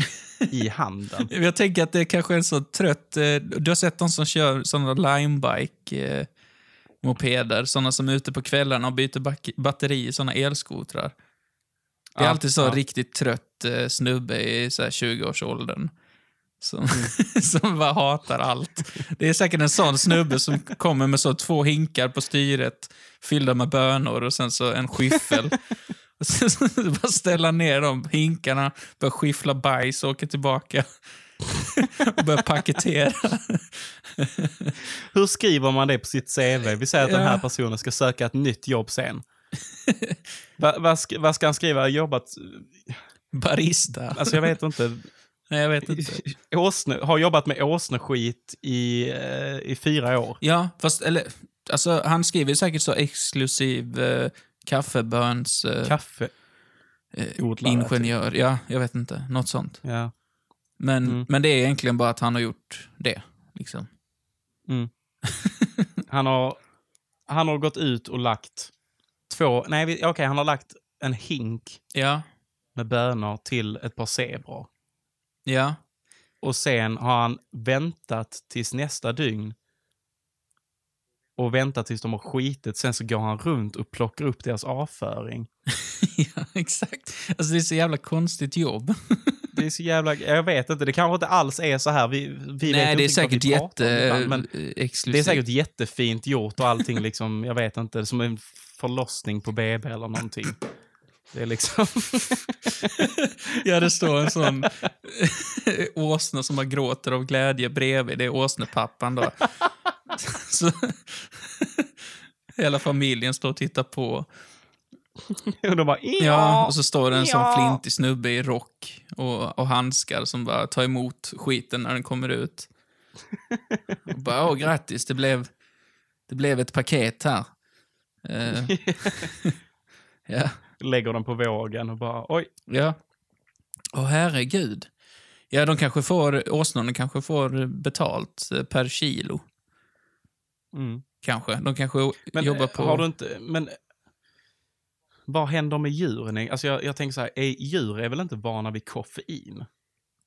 i handen. Jag tänker att det kanske är en så trött... Eh, du har sett de som kör såna limebike eh, mopeder, såna som är ute på kvällarna och byter batteri i såna elskotrar. Det är Ja, alltid så ja. riktigt trött eh, snubbe i så här 20-årsåldern. Som, som bara hatar allt. Det är säkert en sån snubbe som kommer med så två hinkar på styret fyllda med bönor och sen så en skyffel. Och sen så bara ställa ner de hinkarna, börja skyffla bajs och åka tillbaka. och börja paketera. Hur skriver man det på sitt CV? Vi säger att den Ja. här personen ska söka ett nytt jobb sen. Va, vad, ska, vad ska han skriva? Jobbat... Barista. Alltså jag vet inte. Nej, jag vet inte. Åsne, har jobbat med åsneskit i, eh, i fyra år. Ja, fast eller, alltså, han skriver säkert så exklusiv eh, kaffeböns... Eh, Kaffe. eh, odlare, ingenjör. Ja, jag vet inte. Något sånt. Ja. Men, Mm. men det är egentligen bara att han har gjort det. Liksom. Mm. Han, har, han har gått ut och lagt två... Nej, okej, han har lagt en hink Ja, med bönor till ett par zebror. ja. Och sen har han väntat tills nästa dygn. Och väntat tills de har skitit. Sen så går han runt och plockar upp deras avföring. ja, exakt. Alltså det är så jävla konstigt jobb. Det är så jävla... Jag vet inte, det kanske inte alls är så här. Vi, vi vet Nej, inte det är säkert om ibland, men. Det är säkert jättefint gjort och allting liksom, jag vet inte, som en förlossning på BB eller någonting. Det är liksom... Ja, det står en sån åsna som bara gråter av glädje bredvid. Det är åsnepappan då. Så, hela familjen står och tittar på. och de bara, Ja, och så står det en sån flintig snubbe i rock och, och handskar som bara tar emot skiten när den kommer ut. Och bara, åh grattis, det blev, det blev ett paket här. Eh, ja, Lägger dem på vågen och bara, oj. ja. Åh herregud. Ja, de kanske får, åsnorna kanske får betalt eh, per kilo. Mm. Kanske. De kanske Men jobbar eh, på... har du inte, men vad händer med djuren? Alltså jag, jag tänker så här, är, djur är väl inte vana vid koffein?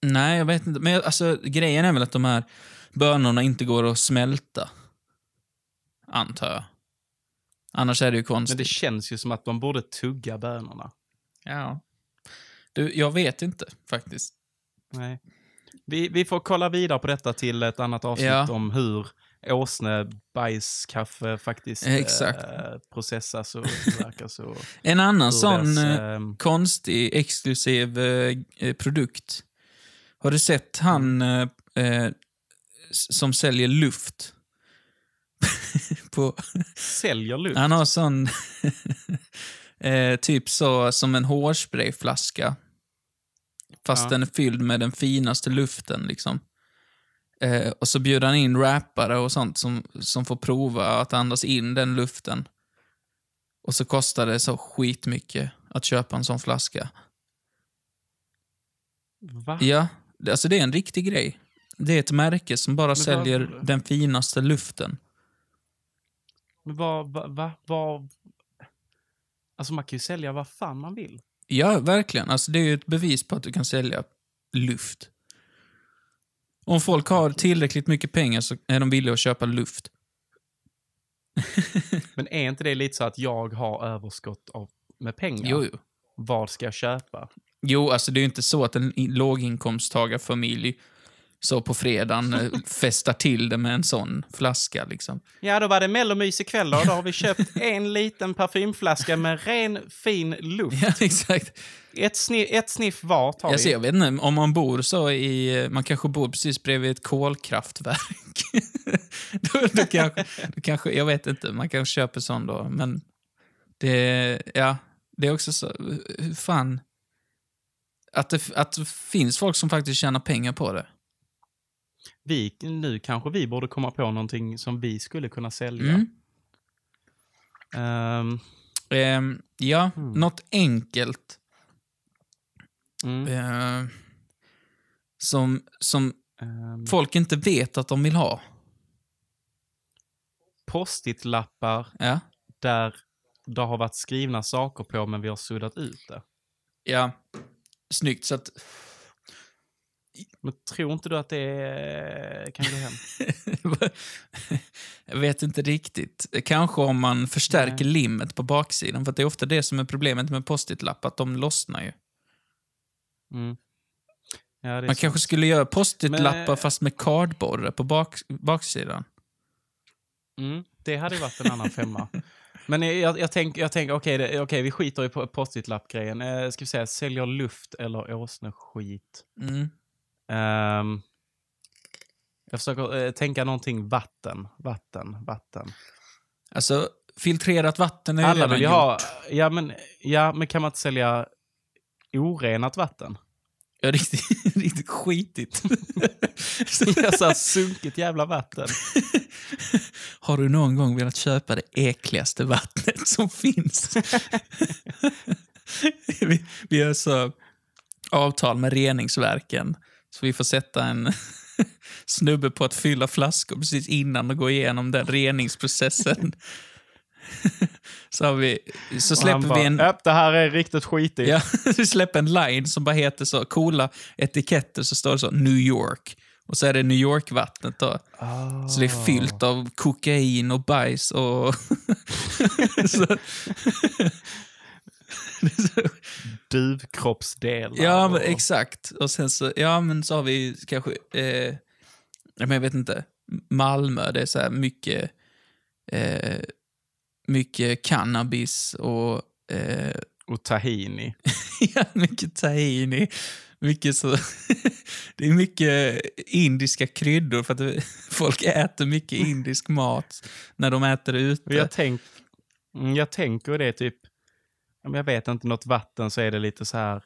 Nej, jag vet inte. Men jag- alltså, grejen är väl att de här bönorna inte går att smälta. Antar jag. Annars är det ju Men konstigt. det känns ju som att de borde tugga bönorna. Ja. Du, jag vet inte faktiskt. Nej. Vi, vi får kolla vidare på detta till ett annat avsnitt Ja. om hur åsnebajskaffe faktiskt Exakt. eh, processas och tillverkas. Och En annan sån deras, eh, ehm, konstig, exklusiv eh, eh, produkt. Har du sett han eh, eh, som säljer luft? På, säljer luft. han har sån, eh, typ så som en hårsprayflaska. Fast Ja. den är fylld med den finaste luften liksom. Eh, och så bjuder han in rappare och sånt som, som får prova att andas in den luften. Och så kostar det så skitmycket att köpa en sån flaska. Va? Ja, det- alltså det är en riktig grej. Det är ett märke som bara vad- säljer den finaste luften. Men vad, vad, va, vad... Alltså man kan ju sälja vad fan man vill. Ja, verkligen. Alltså det är ju ett bevis på att du kan sälja luft. Om folk har tillräckligt mycket pengar så är de villiga att köpa luft. Men är inte det lite så att jag har överskott av, med pengar? Jo, jo. Vad ska jag köpa? Jo, alltså det är ju inte så att en låginkomsttagarfamilj så på fredagen eh, festar till det med en sån flaska liksom. Ja, då var det mellomys ikväll då. Då har vi köpt en liten parfymflaska med ren fin luft. Ja, exakt. Ett, sniff, ett sniff var tar Alltså, vi. jag vet inte, om man bor så i... Man kanske bor precis bredvid ett kolkraftverk. då, då, kanske, då kanske... Jag vet inte, man kanske köper sån då, men... Det, ja, det är också så... Fan... Att det, att det finns folk som faktiskt tjänar pengar på det. Vi, nu kanske vi borde komma på någonting som vi skulle kunna sälja. Ehm, Ehm, ja, Mm. något enkelt. mm, eh, som, som ehm, folk inte vet att de vill ha. Post-it-lappar Ja. där det har varit skrivna saker på men vi har suddat ut det. Ja. Snyggt, så att... Men tror inte du att det kan gå hem? Jag vet inte riktigt. Kanske om man förstärker Nej. limmet på baksidan. För det är ofta det som är problemet med post-it-lapp, att de lossnar ju. Mm. Ja, Man sant. kanske skulle göra post-it-lappar Men- fast med kardborre på bak, baksidan. Mm, det hade varit en annan femma. Men jag, jag tänker, jag tänk, okej, det- okej, vi skiter i på- post-it-lapp-grejen. Eh, ska vi säga, säljer luft eller åsneskit? Mm. Ehm, jag försöker eh, tänka någonting vatten, vatten, vatten. Alltså, filtrerat vatten är ju Alla redan vill gjort. ha, ja men, ja men kan man inte sälja orenat vatten? Ja, riktigt, riktigt skitigt. Ja, så här sunkigt jävla vatten. Har du någon gång velat köpa det äckligaste vattnet som finns? vi, vi har så avtal med reningsverken. Så vi får sätta en snubbe på att fylla flaskor precis innan och gå igenom den reningsprocessen. så, har vi, så släpper bara, vi en... "Japp, det här är riktigt skitigt. Ja, vi släpper en line som bara heter så, coola etiketter, så står det så New York. Och så är det New York-vattnet då. Ah. Så det är fyllt av kokain och bajs och... så, Duvkroppsdelar. ja, men exakt. Och sen så, ja men så har vi kanske, eh, men jag vet inte, Malmö, det är så här mycket, eh, mycket cannabis och eh, och tahini. ja, mycket tahini. Mycket så... det är mycket indiska kryddor för att folk äter mycket indisk mat när de äter ute. Jag, tänk, mm, jag tänker det typ, jag vet inte, något vatten så är det lite så här,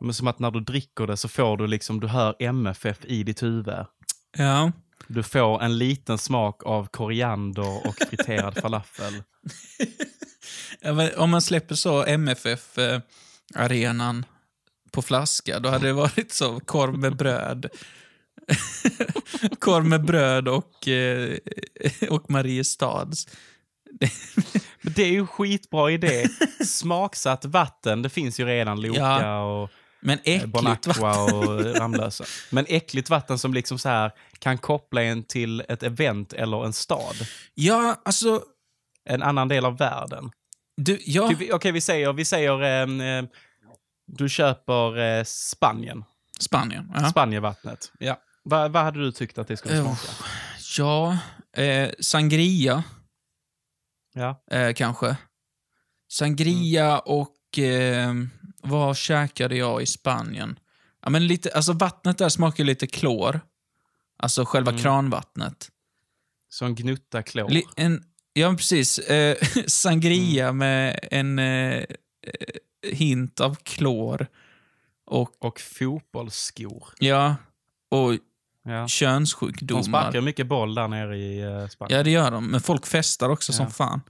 men som att när du dricker det så får du liksom, du hör MFF i ditt huvud. Ja. Du får en liten smak av koriander och friterad falafel. Om man släpper så MFF-arenan på flaska, då hade det varit så korv med bröd. korv med bröd och, eh, och Mariestads. Men det är ju en skitbra idé. Smaksatt vatten, det finns ju redan Loka Ja, och Men eh, äckligt Bon vatten. Och Ramlösa. Men äckligt vatten som liksom så här kan koppla en till ett event eller en stad. Ja, alltså... En annan del av världen. Du, ja, Typ, Okej, vi säger, vi säger ehm, eh, du köper eh, Spanien. Spanien. Ja. Spanjevattnet. Ja. Vad vad hade du tyckt att det skulle smaka? Ja, eh, sangria Ja. eh, kanske. Sangria Mm. och eh, vad käkade jag i Spanien? Ja, men lite, alltså vattnet där smakar lite klor. Alltså själva Mm. kranvattnet. Så en gnutta klor. Li, en, ja, precis. Eh, sangria Mm. med en eh, eh, hint av klor. Och och fotbollsskor. ja, och Ja. De könssjukdomar. sparkar mycket boll där nere i uh, Spanien. Ja, det gör de. Men folk festar också som Ja. fan.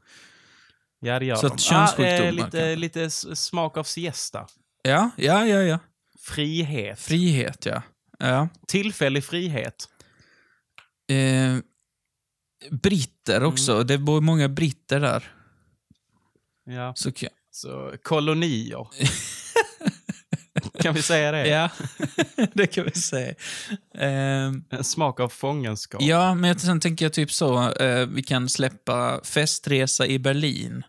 Ja, det gör Så de. att könssjukdomar Ah, eh, lite, lite smak av siesta. Ja, ja, ja, ja. Frihet. Frihet, ja. ja. Tillfällig frihet. Eh, britter Mm. också. Det bor många britter där. Ja. Så, Så kolonier. kan vi säga det? ja, det kan vi säga. Eh, En smak av fångenskap. ja, men jag- sen tänker jag typ så. Eh, vi kan släppa festresa i Berlin.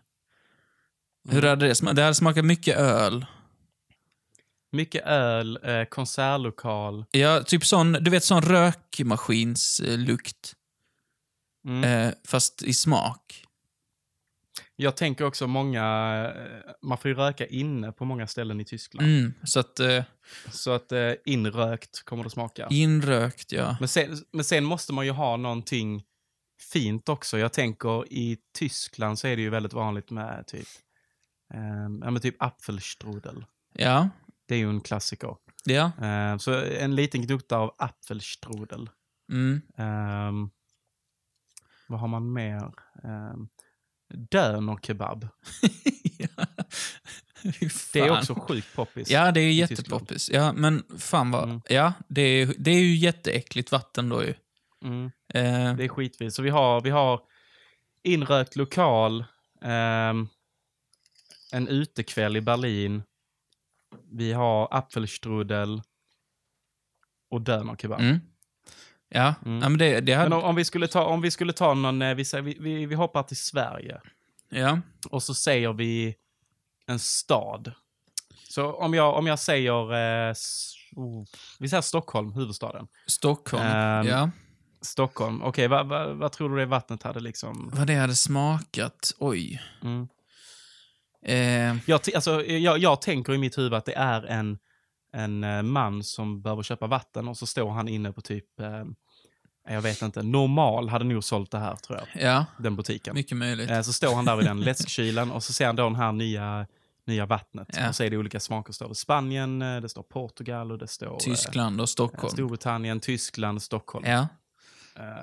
Hur Mm. hade det smakat? Det hade smakat mycket öl. Mycket öl, eh, konsertlokal. Ja, typ sån, du vet sån rökmaskinslukt. Mm. Eh, fast i smak. Jag tänker också många, eh, man får ju röka inne på många ställen i Tyskland. Mm, så att eh, Så att eh, inrökt kommer det smaka. inrökt, ja. Men sen, men sen måste man ju ha någonting fint också. Jag tänker i Tyskland så är det ju väldigt vanligt med typ, eh, ja, men typ apfelstrudel. Ja, Det är ju en klassiker. ja. Eh, så en liten gnutta av apfelstrudel. Mm. Um, vad har man mer? Dönerkebab. ja. Det är också sjukt poppis. Ja, det är jättepoppis. Ja, men fan vad... Mm. Ja, det är, det är ju jätteäckligt vatten då ju. Mm, Eh, det är skitvis. Så vi har, vi har inrökt lokal, ehm, en utekväll i Berlin, vi har apfelstrudel och dönerkebab. mm. Ja, Mm. ja men det, det hade... Men om, om, vi skulle ta, om vi skulle ta någon, eh, vi, säger, vi, vi, vi hoppar till Sverige. Ja. Och så säger vi en stad. Så om jag, om jag säger eh, oh. Vi säger Stockholm, huvudstaden. Stockholm. Ehm, ja. Stockholm. Okej, vad vad- vad tror du det vattnet hade liksom... Vad det hade smakat. Oj. Mm. Eh, Jag, alltså, jag, jag tänker i mitt huvud att det är en, en eh, man som behöver köpa vatten och så står han inne på typ, eh, jag vet inte, Normal hade nog sålt det här tror jag, ja, den butiken. mycket möjligt. Eh, så står han där vid den läskkylen och så ser han då den här nya, nya vattnet. Ja. Och så är det olika smaker. står det Spanien, eh, det står Portugal och det står eh, Tyskland och Stockholm. Storbritannien, Tyskland, Stockholm. Ja.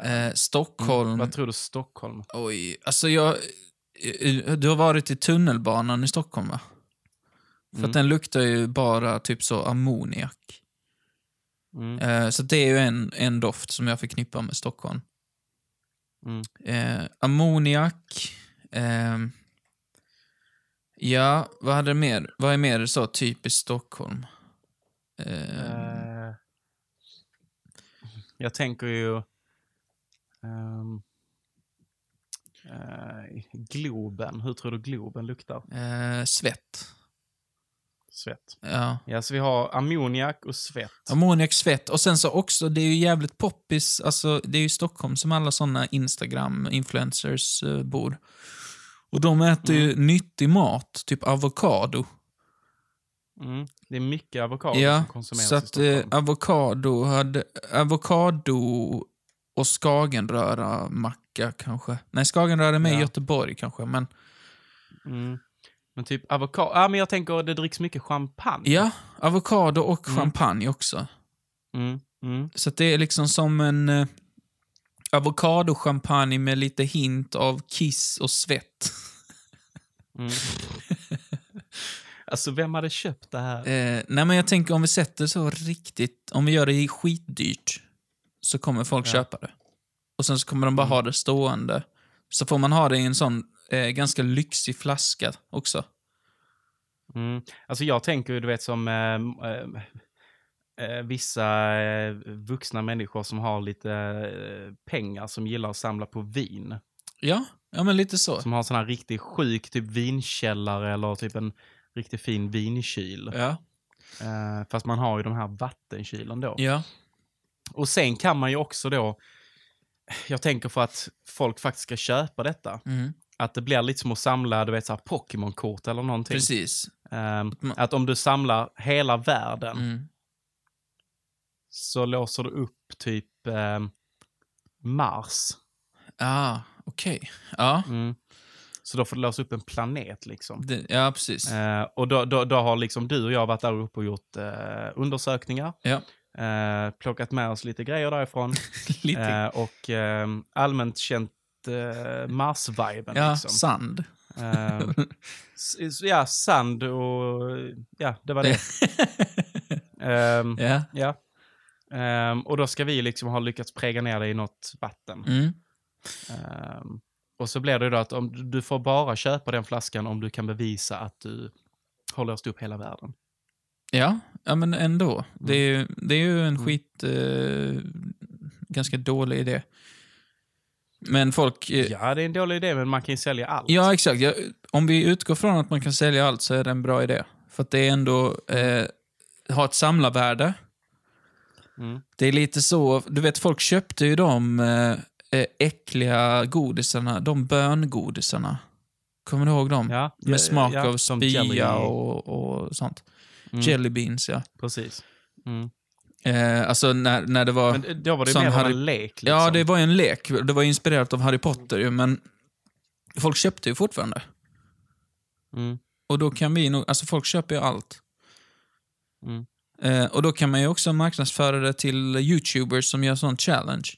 Eh, Stockholm. Vad tror du Stockholm? Oj, alltså jag... Du har varit i tunnelbanan i Stockholm va? För Mm. att den luktar ju bara typ så ammoniak. Mm. Eh, så det är ju en, en doft som jag förknippar med Stockholm. Mm. Eh, ammoniak. ehm, ja, vad hade mer? Vad är mer så typiskt Stockholm? Eh, Eh, jag tänker ju... eh, Globen. Hur tror du Globen luktar? eh, svett. Svett. Ja. Ja, så vi har ammoniak och svett. Ammoniak, svett. Och sen så också, det är ju jävligt poppis. Alltså, det är ju Stockholm som alla såna Instagram-influencers eh, bor. Och de äter ju nyttig mat, typ avokado. Mm. Det är mycket avokado Ja, som konsumeras så i att eh, Stockholm. avokado hade... Avokado och skagenröra macka kanske. Nej, skagenröra är med i Ja. Göteborg kanske, men... Mm. Men typ avokado... Ja, men jag tänker det dricks mycket champagne. Ja, avokado och Mm. champagne också. Mm. Mm. Så det är liksom som en eh, avokado-champagne med lite hint av kiss och svett. Mm. alltså, vem hade köpt det här? Eh, nej, men jag tänker om vi sätter så riktigt, om vi gör det skitdyrt, så kommer folk Ja. köpa det. Och sen så kommer de bara Mm. ha det stående. Så får man ha det i en sån eh, ganska lyxig flaska också. Mm. Alltså jag tänker du vet, som eh, eh, eh, vissa eh, vuxna människor som har lite eh, pengar som gillar att samla på vin. Ja, ja men lite så. Som har en sån här riktigt sjuk typ vinkällare eller typ en riktigt fin vinkyl. Ja. Eh, fast man har ju de här vattenkylen då. Ja. Och sen kan man ju också då, jag tänker för att folk faktiskt ska köpa detta, Mm. Att det blir lite som att samla, du vet, så här Pokémon-kort eller någonting. Precis. Man- att om du samlar hela världen Mm. så låser du upp typ ehm, Mars. Ah, okej. Ja. Mm. Så då får du låsa upp en planet liksom. Det, ja, precis. Eh, och då, då, då har liksom du och jag varit där uppe och gjort eh, undersökningar. Ja. Eh, plockat med oss lite grejer därifrån. lite. eh, och ehm, allmänt känt Mars-viben. ja, liksom. sand. S- ja, sand och ja, det var det. Ehm, ja. ja. Ehm, och då ska vi liksom ha lyckats präga ner det i något vatten. Mm. Ehm, och så blir det då att om du- får bara köpa den flaskan om du kan bevisa att du har låst upp hela världen. Ja, ja, men ändå. Det, är, ju- det är ju en Mm. skit... Eh, ganska dålig idé. Men folk... Eh, ja. Ja, det är en dålig idé, men man kan ju sälja allt. exakt. Ja, om vi utgår från att man kan sälja allt så är det en bra idé. För att det är ändå... Eh, har ett samlarvärde. Mm. Det är lite så... Du vet, folk köpte ju de eh, eh, äckliga godisarna. De böngodisarna. Kommer du ihåg dem? Ja, Med ja, smak ja, av spya och, och sånt. Mm, Jelly beans, ja. Precis. Mm. Eh, alltså när, när det var... Men då var det mer Harry- en lek. Liksom. Ja, det var ju en lek. Det var inspirerat av Harry Potter ju, men folk köpte ju fortfarande. Mm. Och då kan vi nog, alltså folk köper ju allt. Mm. Eh, och då kan man ju också marknadsföra det till YouTubers som gör sån challenge.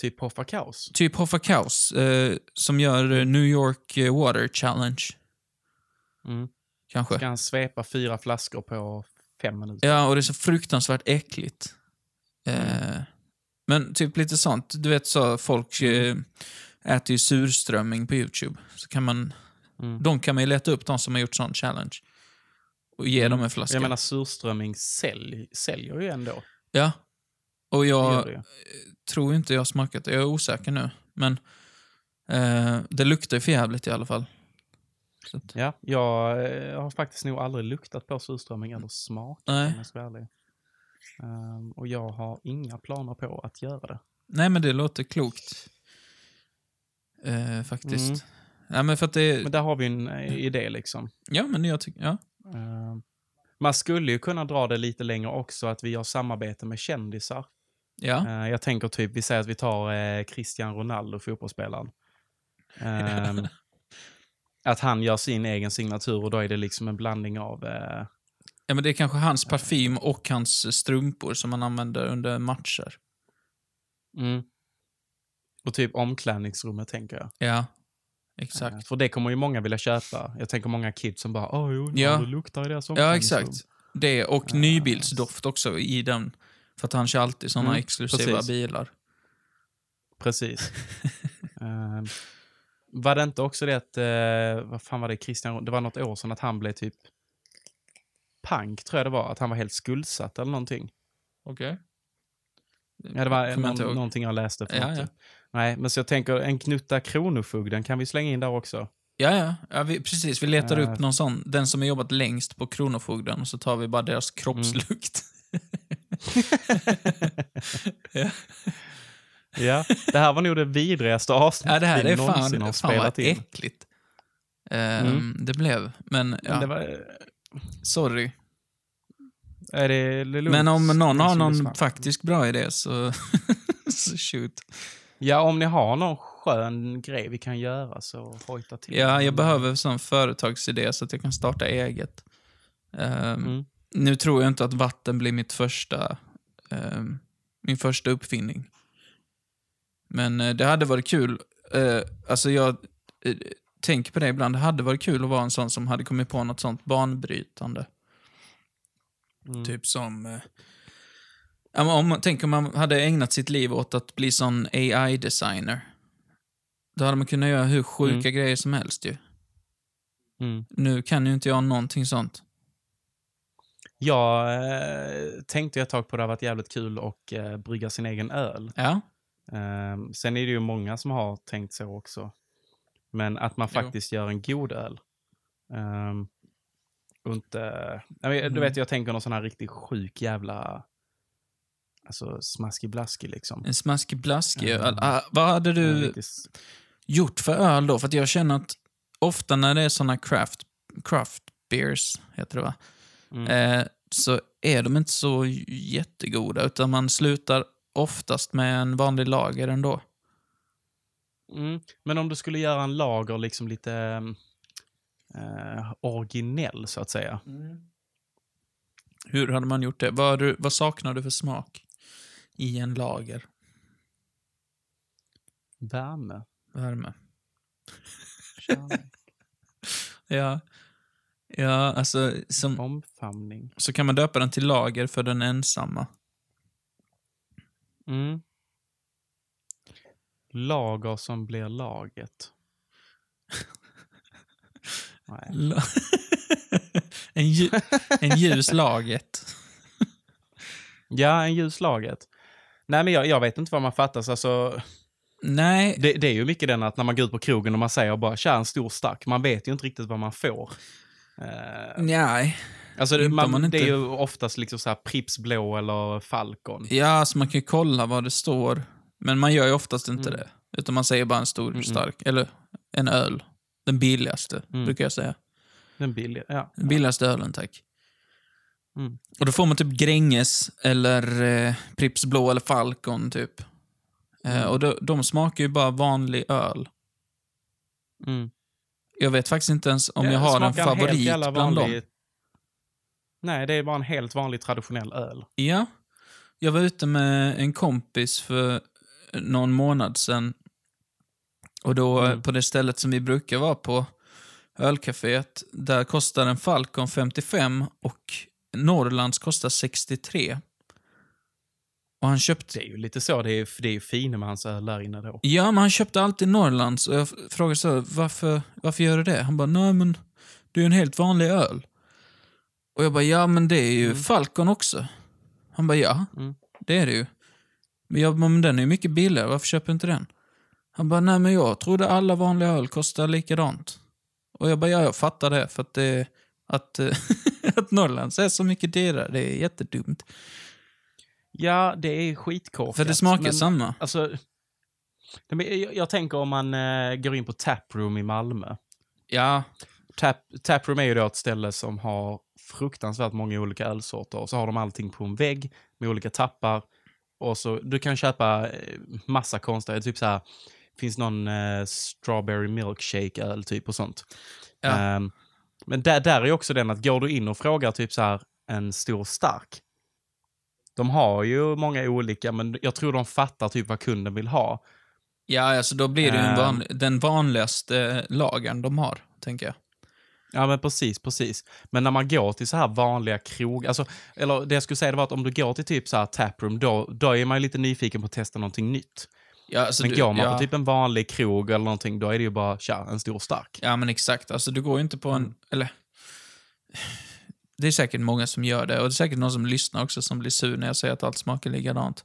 Typ Hoffa Kaos. Typ Hoffa Kaos, eh, som gör New York eh, Water Challenge, Mm. kanske. Ska han svepa fyra flaskor på fem minuter? Ja, och det är så fruktansvärt äckligt. Eh, men typ lite sånt. Du vet så, folk eh, äter ju surströmming på YouTube. Så kan man, Mm. de kan man ju leta upp, de som har gjort sån challenge. Och ge dem en flaska. Jag menar surströmming sälj, säljer ju ändå. ja. Och jag det tror inte jag har smakat det. Jag är osäker nu. Men eh, det luktar ju jävligt i alla fall. Så att, Ja, jag eh, har faktiskt nog aldrig luktat på surströmming eller smakat Nej. om jag ska vara. Ehm, och jag har inga planer på att göra det. nej, men det låter klokt. Eh, faktiskt. Mm. Ja, men för att det... Men där har vi en eh, idé liksom. Ja, men jag tycker... Ja. Ehm, man skulle ju kunna dra det lite längre också, att vi gör samarbete med kändisar. Ja. Eh, jag tänker typ, vi säger att vi tar Cristiano Ronaldo, fotbollsspelaren. Ehm, att han gör sin egen signatur och då är det liksom en blandning av... Eh, ja, men det är kanske hans parfym och hans strumpor som man använder under matcher. mm. Och typ omklädningsrummet tänker jag. Ja, Eh, exakt. För det kommer ju många vilja köpa. Jag tänker många kids som bara åh jo, Ja. ja. det luktar i deras Ja, omklädningsrum." exakt. Det och Eh, nybilsdoft också i den. För att han kör alltid sådana Mm, exklusiva precis. bilar. Precis. Ehm, var det inte också det att, eh, vad fan var det, Christian, det var något år sedan att han blev typ pank, tror jag det var, att han var helt skuldsatt eller någonting. Okej. Ja, det var jag någon, ihåg. någonting jag läste. För Ja, ja. Nej, men så jag tänker en knutta Kronofogden kan vi slänga in där också. Ja, ja. ja vi, precis. Vi letar Eh. upp någon sån, den som har jobbat längst på Kronofogden, så tar vi bara deras kroppslukt. ja. Ja, det här var nog det vidrigaste avsnittet ja, det här vi är någonsin fan, har spelat in. äckligt. Ehm, Mm. Det blev, men ja, Men det var, sorry. är det, lugnt. Men om någon har någon faktiskt bra idé så, så shoot. Ja, om ni har någon skön grej vi kan göra så hojta till. Ja, jag behöver sån företagsidé så att jag kan starta eget. Ehm, Mm. Nu tror jag inte att vatten blir mitt första, ehm, min första uppfinning. Men eh, det hade varit kul. Uh, alltså jag uh, tänker på det ibland. Det hade varit kul att vara en sån som hade kommit på något sånt banbrytande. Mm. Typ som... eh, om tänker om man hade ägnat sitt liv åt att bli sån AI-designer. Då hade man kunnat göra hur sjuka grejer som helst ju. Mm. Nu kan ju inte jag någonting sånt. Jag eh, tänkte ett tag på det har varit jävligt kul att eh, brygga sin egen öl. Ja, Eh, sen är det ju många som har tänkt så också. Men att man Jo. faktiskt gör en god öl. Um, och inte... Vet, Du Mm. vet, jag tänker någon sån här riktigt sjuk jävla... Alltså smaskig blaskig liksom. en smaskig blaskig Ja. öl. Ah, vad hade du s- gjort för öl då? För jag känner att ofta när det är såna craft, craft beers, heter det va? Mm. Eh, så är de inte så jättegoda, utan man slutar oftast med en vanlig lager ändå. Mm. Men om du skulle göra en lager liksom lite eh, originell så att säga. Hur hade man gjort det? Vad, du, vad saknar du för smak i en lager? Värme. Värme. Ja, ja alltså som, Omfamning. så kan man döpa den till lager för den ensamma. Mm. Lager som blir laget. La- en, lju, en ljus laget. Ja, en ljus laget. Nej, men jag, jag vet inte vad man fattas. Alltså, Nej, det, det är ju mycket den att när man går ut på krogen och man säger bara tja, en stor stark. Man vet ju inte riktigt vad man får. Eh, nej. Alltså, det, inte man, man det är inte- ju oftast liksom så här Pripps blå eller Falcon. Ja, alltså man kan ju kolla vad det står. Men man gör ju oftast inte Mm. det. Utan man säger bara en stor Mm-mm. stark. Eller en öl. Den billigaste, Mm. brukar jag säga. Den billiga. Ja. Den billigaste ölen, tack. Mm. Och då får man typ Gränges eller eh, Pripps Blå eller Falcon, typ. Eh, Mm. och de, de smakar ju bara vanlig öl. Mm. Jag vet faktiskt inte ens om Ja, jag har en favorit bland dem. Nej, det är bara en helt vanlig traditionell öl. Ja. Jag var ute med en kompis för någon månad sedan. Och då Mm. eh, på det stället som vi brukar vara på, ölcaféet, där kostar en Falcon 55 och Norrlands kostar 63. Och han köpte... Det är ju lite så. Det är, det är ju Finemans öl där inne då. Ja, men han köpte alltid Norrlands och jag frågade så, varför, varför gör du det? Han bara, nej men det är ju en helt vanlig öl. Och jag bara, ja men det är ju Mm. Falcon också. Han bara, ja, Mm. det är det ju. Men, jag, bara, men den är ju mycket billigare, varför köper du inte den? Han bara, nej men jag trodde alla vanliga öl kostar likadant. Och jag bara, ja, jag fattar det. För att, det, att, att Norrlands är så mycket dyrare. Det är jättedumt. Ja, det är skitkorkat. För det smakar men, samma. Alltså, jag, jag tänker om man eh, går in på Taproom i Malmö. Ja, Tap, Taproom är ju då ett ställe som har fruktansvärt många olika ölsorter. Och så har de allting på en vägg med olika tappar. Och så, du kan köpa eh, massa konstiga, typ så här, finns någon eh, strawberry milkshake öl typ och sånt. Ja. Ehm, men där, där är också den att går du in och frågar typ så här en stor stark. De har ju många olika, men jag tror de fattar typ vad kunden vill ha. ja alltså då blir det ju Ehm. vanlig, den vanligaste lagern de har, tänker jag. Ja, men precis, precis. Men när man går till så här vanliga krog, alltså, eller det jag skulle säga var att om du går till typ så här taproom, då, då är man ju lite nyfiken på att testa någonting nytt. Ja, alltså men du, går man ja, på typ en vanlig krog eller någonting, då är det ju bara, tja, en stor stark. Ja, men exakt. Alltså, du går ju inte på en... Mm. Eller... Det är säkert många som gör det. Och det är säkert någon som lyssnar också som blir sur när jag säger att allt smakar likadant.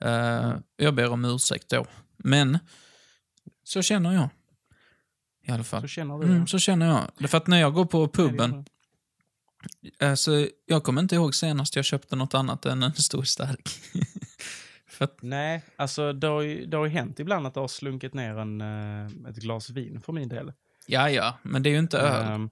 Eh, Jag ber om ursäkt då. Men, så känner jag. I alla fall. Så känner du Mm, så känner jag. För att när jag går på puben, alltså, jag kommer inte ihåg senast jag köpte något annat än en stor stark. att, Nej, alltså det har, ju, det har ju hänt ibland att det har slunkit ner en, eh, ett glas vin för min del. ja, ja, men det är ju inte öl. Ehm,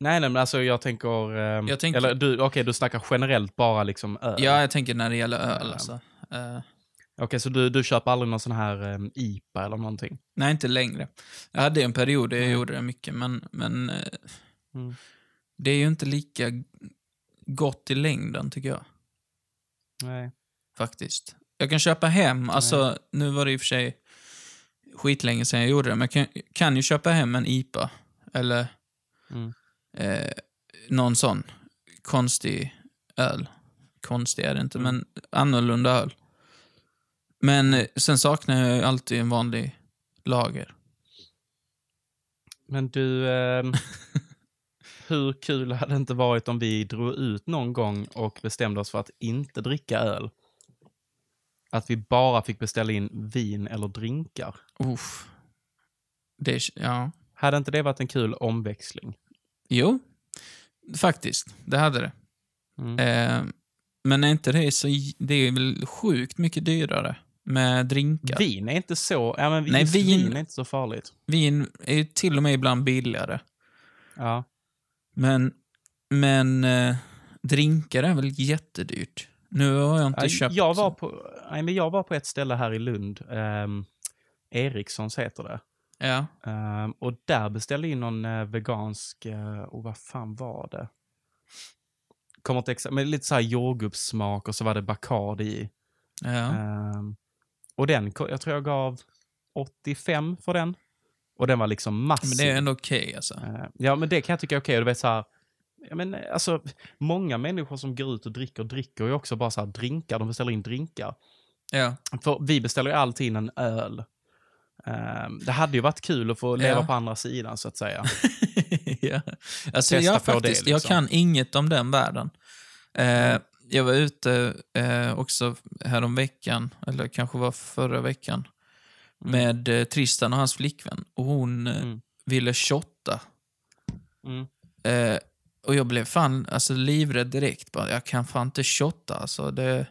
nej, nej, men alltså jag tänker... ehm, Jag tänker- Eller du, okej, du snackar generellt bara liksom öl. Ja, jag tänker när det gäller öl. Ja. Alltså. Eh, Okej, så du, du köper aldrig någon sån här um, IPA eller någonting? Nej, inte längre. Jag hade en period där jag Nej. gjorde det mycket, men, men eh, Mm. det är ju inte lika gott i längden, tycker jag. Nej. Faktiskt. Jag kan köpa hem, alltså nu var det i och för sig skitlänge sedan jag gjorde det, men jag kan, kan ju köpa hem en IPA. Eller Mm. eh, någon sån konstig öl. Konstig är det inte, Mm. men annorlunda öl. Men eh, sen saknar jag ju alltid en vanlig lager. Men du, ehm, hur kul hade det inte varit om vi drog ut någon gång och bestämde oss för att inte dricka öl? Att vi bara fick beställa in vin eller drinkar. Uff. Det, ja. Hade inte det varit en kul omväxling? Jo, faktiskt. Det hade det. Mm. Eh, men är inte det så... Det är väl sjukt mycket dyrare med drinkar. Vin är inte så... Ja, men Nej, vin- vin är inte så farligt. Vin är ju till och med ibland billigare. Ja. Men, men eh, drinkar är väl jättedyrt. Nu har jag inte Ja, köpt... Jag var, på, nej, men jag var på ett ställe här i Lund. Um, Erikssons heter det. Ja. Ehm, och där beställde jag in någon eh, vegansk, uh, och vad fan var det? Kommer inte exakt, men lite så här jordgubbssmak och så var det Bacardi i. ja. Ehm, och den, jag tror jag gav 85 för den. Och den var liksom massiv. Men det är ändå okej alltså. Eh, ja, men det kan jag tycka är okej. Du vet så här, ja, men, eh, alltså, många människor som går ut och dricker, dricker ju också bara så här drinkar. De beställer in drinkar. Ja. För vi beställer ju alltid in en öl. Ehm, det hade ju varit kul att få leva Ja. på andra sidan så att säga. ja. Alltså, Testa jag, på det, faktiskt, jag liksom. kan inget om den världen. Eh, jag var ute eh, också härom veckan, eller kanske var förra veckan, Mm. med eh, Tristan och hans flickvän. Och hon eh, Mm. ville shotta. Mm. Eh, och jag blev fan alltså, livrädd direkt. Bara, jag kan fan inte shotta. Alltså, det,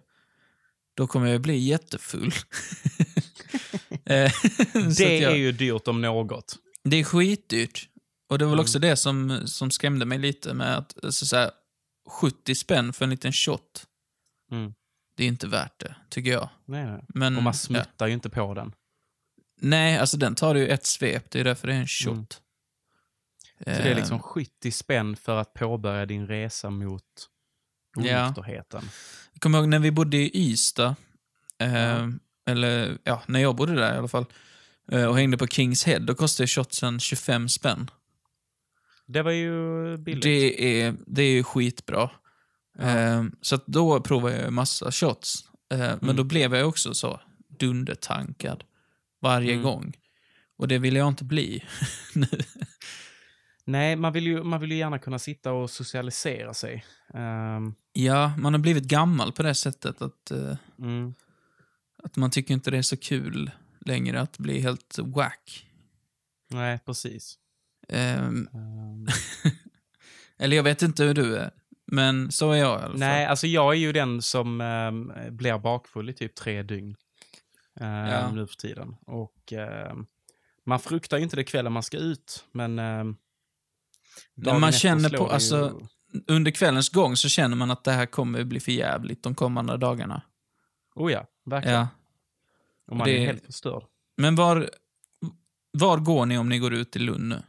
då kommer jag bli jättefull. Eh, Det jag, är ju dyrt om något. det är skitdyrt. Och det var väl Mm. också det som, som skrämde mig lite med att alltså, så här, 70 spänn för en liten shot. Mm. Det är inte värt det, tycker jag. Nej, nej. Men, Och man ja. smuttar ju inte på den. Nej, alltså den tar ju ett svep. Det är därför det är en shot. Mm. Så det är Eh, liksom 70 spänn för att påbörja din resa mot Ja. onykterheten. Jag kommer ihåg när vi bodde i Ystad, eh, Ja. eller ja, när jag bodde där i alla fall, eh, och hängde på Kings Head, då kostade shotsen 25 spänn. Det var ju billigt. Det är, det är ju skitbra. Ja. Eh, så då provade jag massa shots. Eh, Men Mm. då blev jag också så dundertankad varje Mm. gång. Och det ville jag inte bli nu. Nej, man vill, ju, man vill ju gärna kunna sitta och socialisera sig. Ehm, Ja, man har blivit gammal på det sättet att, eh, mm. att man tycker inte det är så kul längre att bli helt whack. Nej, precis. Ehm, eller jag vet inte hur du är, men så är jag i alla fall. nej, alltså jag är ju den som ehm, blir bakfull i typ tre dygn. ehm, Ja. Nu för tiden. Och ehm, man fruktar ju inte det kvällen man ska ut, men... ehm, dagen man känner på- det ju- alltså- Under kvällens gång så känner man att det här kommer bli för jävligt de kommande dagarna. Oh ja, verkligen. Ja. Och man det- är helt förstörd. Men var, var går ni om ni går ut i Lund nu?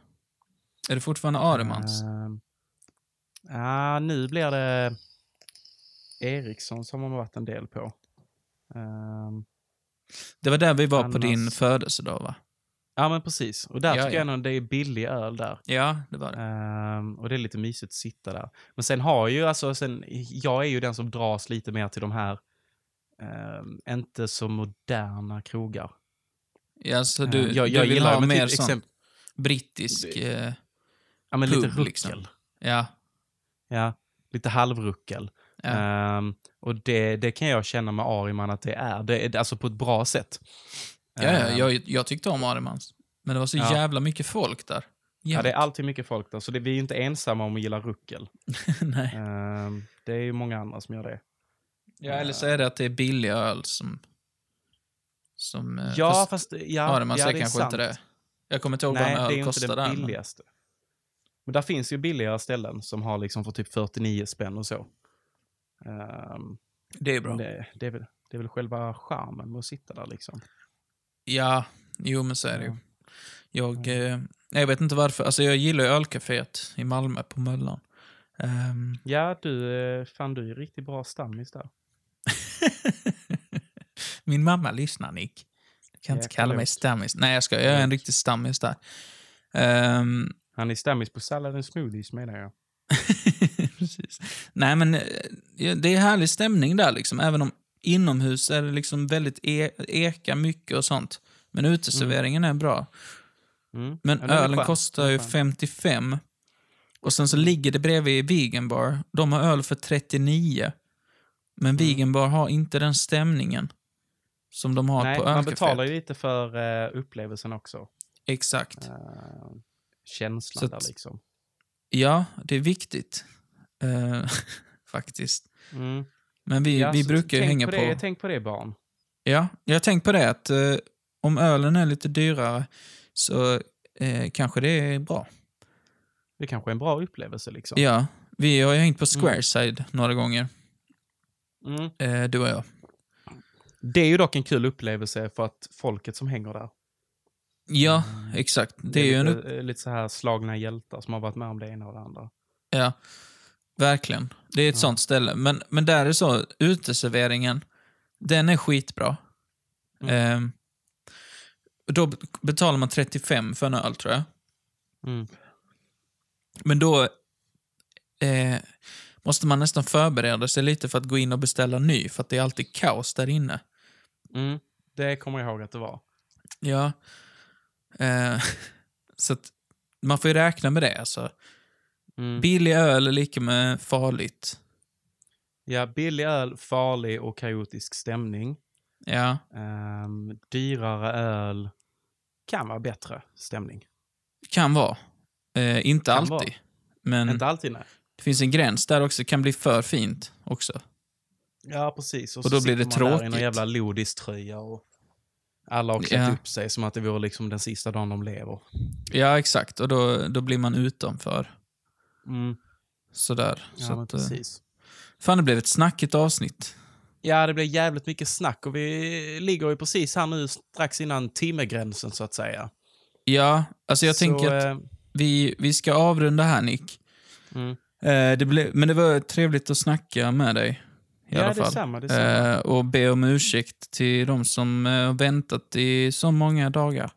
Är det fortfarande Aremans? Ehm, Ja, nu blir det Eriksson som har varit en del på. Ehm, Det var där vi var på annars- din födelsedag, va? ja, men precis. Och där Ja, tycker ja. jag ändå det är billig öl där. Ja, det var det. Ehm, och det är lite mysigt att sitta där. Men sen har ju, alltså, sen, jag är ju den som dras lite mer till de här ehm, inte så moderna krogar. Ja, så du, Ehm, jag, du jag vill gillar ha mer sånt exempel, brittisk... Eh, ja, men lite pub, ruckel. liksom. ja, Ja, lite halvruckel. ja. Ehm, och det, det kan jag känna med Ariman att det är. Det är alltså på ett bra sätt. ja, ja Ehm, jag, jag tyckte om Aremans. Men det var så Ja. jävla mycket folk där. ja, det är alltid mycket folk där, så det, vi är ju inte ensamma om att gilla ruckel. Nej. Ehm, det är ju många andra som gör det. Ja, eller så är det att det är billig öl som... som eh, Ja, fast ja, Aremans ja, är det kanske sant. inte det. Jag kommer inte ihåg Nej, vad en det är öl inte kostar där. den Men, billigaste. Men där finns ju billigare ställen som har liksom för typ 49 spänn och så. Ehm, det är bra. det, det, är väl, det är väl själva charmen med att sitta där liksom. Ja, jo men så är det ju. Ja. Jag, eh, jag vet inte varför. Alltså jag gillar ju ölcaféet i Malmö på Möllan. Ehm, Ja, du, eh, fan du är riktigt bra stammis där. Min mamma lyssnar, Nick. Du kan inte Ja, kalla mig stammis. Nej, jag ska. Jag är en riktig stammis där. Ehm, Han är stammis på salladen smoothies menar jag. Precis. Nej, men eh, det är härlig stämning där liksom. Även om inomhus är det liksom väldigt e eka mycket och sånt. Men uteserveringen är bra. Mm. Men Ja, ölen kostar ju skön. 55. Och sen så ligger det bredvid Vegan Bar. De har öl för 39. Men Mm. Vegan Bar har inte den stämningen som de har Nej, på man ölcaféet. betalar ju lite för eh, upplevelsen också. Exakt. Uh, känslan Så där att- liksom. Ja, det är viktigt. Eh, faktiskt. Mm. Men vi, Ja, vi brukar ju hänga på på... det, Tänk på det barn. Ja, jag har tänkt på det att eh, om ölen är lite dyrare så eh, kanske det är bra. Det kanske är en bra upplevelse liksom. Ja, vi har ju hängt på Squareside några gånger, Mm. du och jag. Det är ju dock en kul upplevelse för att folket som hänger där. Ja, exakt. Det är ju en... lite, upp- eh, lite så här slagna hjältar som har varit med om det ena och det andra. Ja, verkligen. Det är ett Ja. sånt ställe. Men, men där är så, uteserveringen, den är skitbra. Mm. Eh, då betalar man 35 för en öl, tror jag. Mm. Men då eh, måste man nästan förbereda sig lite för att gå in och beställa ny, för att det är alltid kaos där inne. Mm. Det kommer jag ihåg att det var. Ja. Eh, så att man får ju räkna med det. Alltså. Mm. Billig öl är lika med farligt. Ja, billig öl, farlig och kaotisk stämning. Ja, Ehm, dyrare öl kan vara bättre stämning. kan vara. Eh, inte Kan alltid. vara. Men Inte alltid nej. det finns en gräns där också. Det kan bli för fint också. Ja, precis. Och så då blir det sitter man där i någon tråkigt. jävla lodiströja och alla har klätt Ja. upp sig som att det vore liksom den sista dagen de lever. Ja, exakt. Och då, då blir man utanför. Mm. Sådär. Ja, så att, eh, precis. fan, det blev ett snackigt avsnitt. Ja, det blir jävligt mycket snack och vi ligger ju precis här nu strax innan timmegränsen så att säga. Ja, alltså jag så, tänker att eh, vi, vi ska avrunda här, Nick. mm. Eh, det blev, men det var trevligt att snacka med dig. I Ja, alla fall. samma. Det är samma. Eh, och be om ursäkt till de som eh, väntat i så många dagar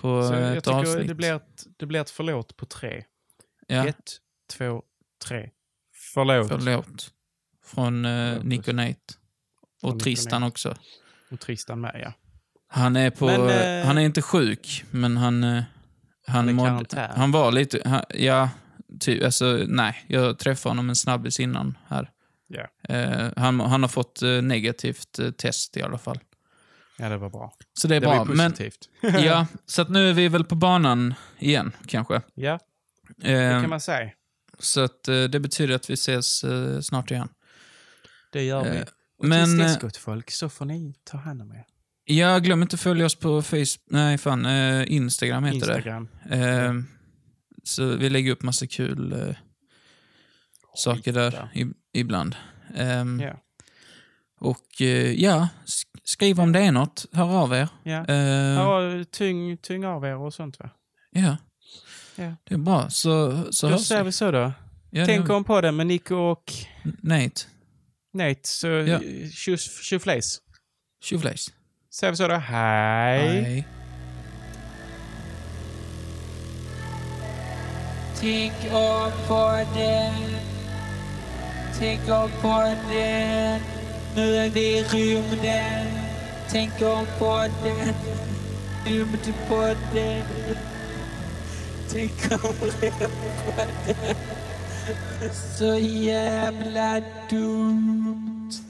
på så jag ett tycker avsnitt. det blir ett, det blir ett förlåt på tre. ja, Ett, två, tre. Förlåt. förlåt. Från eh. Nick och Nate. Från Och och Tristan Nate. också. Och Tristan med, ja. Han är på... Men, eh, han är inte sjuk, men han... eh, han, mådde- han var lite... Han, ja, typ, alltså nej. Jag träffade honom en snabbis innan här. Eh, han, han har fått eh, negativt eh, test i alla fall. Ja, det var bra. Så det är Det bra. var ju Men, positivt. ja, så att nu är vi väl på banan igen, kanske. ja, det Eh, kan man säga. Så att det betyder att vi ses snart igen. Det gör vi. Och men, tills dess, gott folk, så får ni ta hand om er. Ja, glöm inte att följa oss på Facebook. Nej, fan. Instagram heter Instagram. det. Eh, så vi lägger upp massa kul saker där i, ibland. Ehm, Ja. Och eh, ja, sk- skriv om det är något. Hör av er. Ja. Eh, Ja, tyng, tyng av er och sånt va? ja. Ja. Det är bra. Så, så Då hörs säger vi. så då. Ja, Tänk om på det med Nico och Nate. Nate, så Ja. tjoflejs. Tjoflejs. Säger vi så då. Hej. Hej. Tänk om på det. Tänk om på det. Nu är vi i rymden. Tänk om på det. Rymd på det. Tänk om det. Så jävla dumt.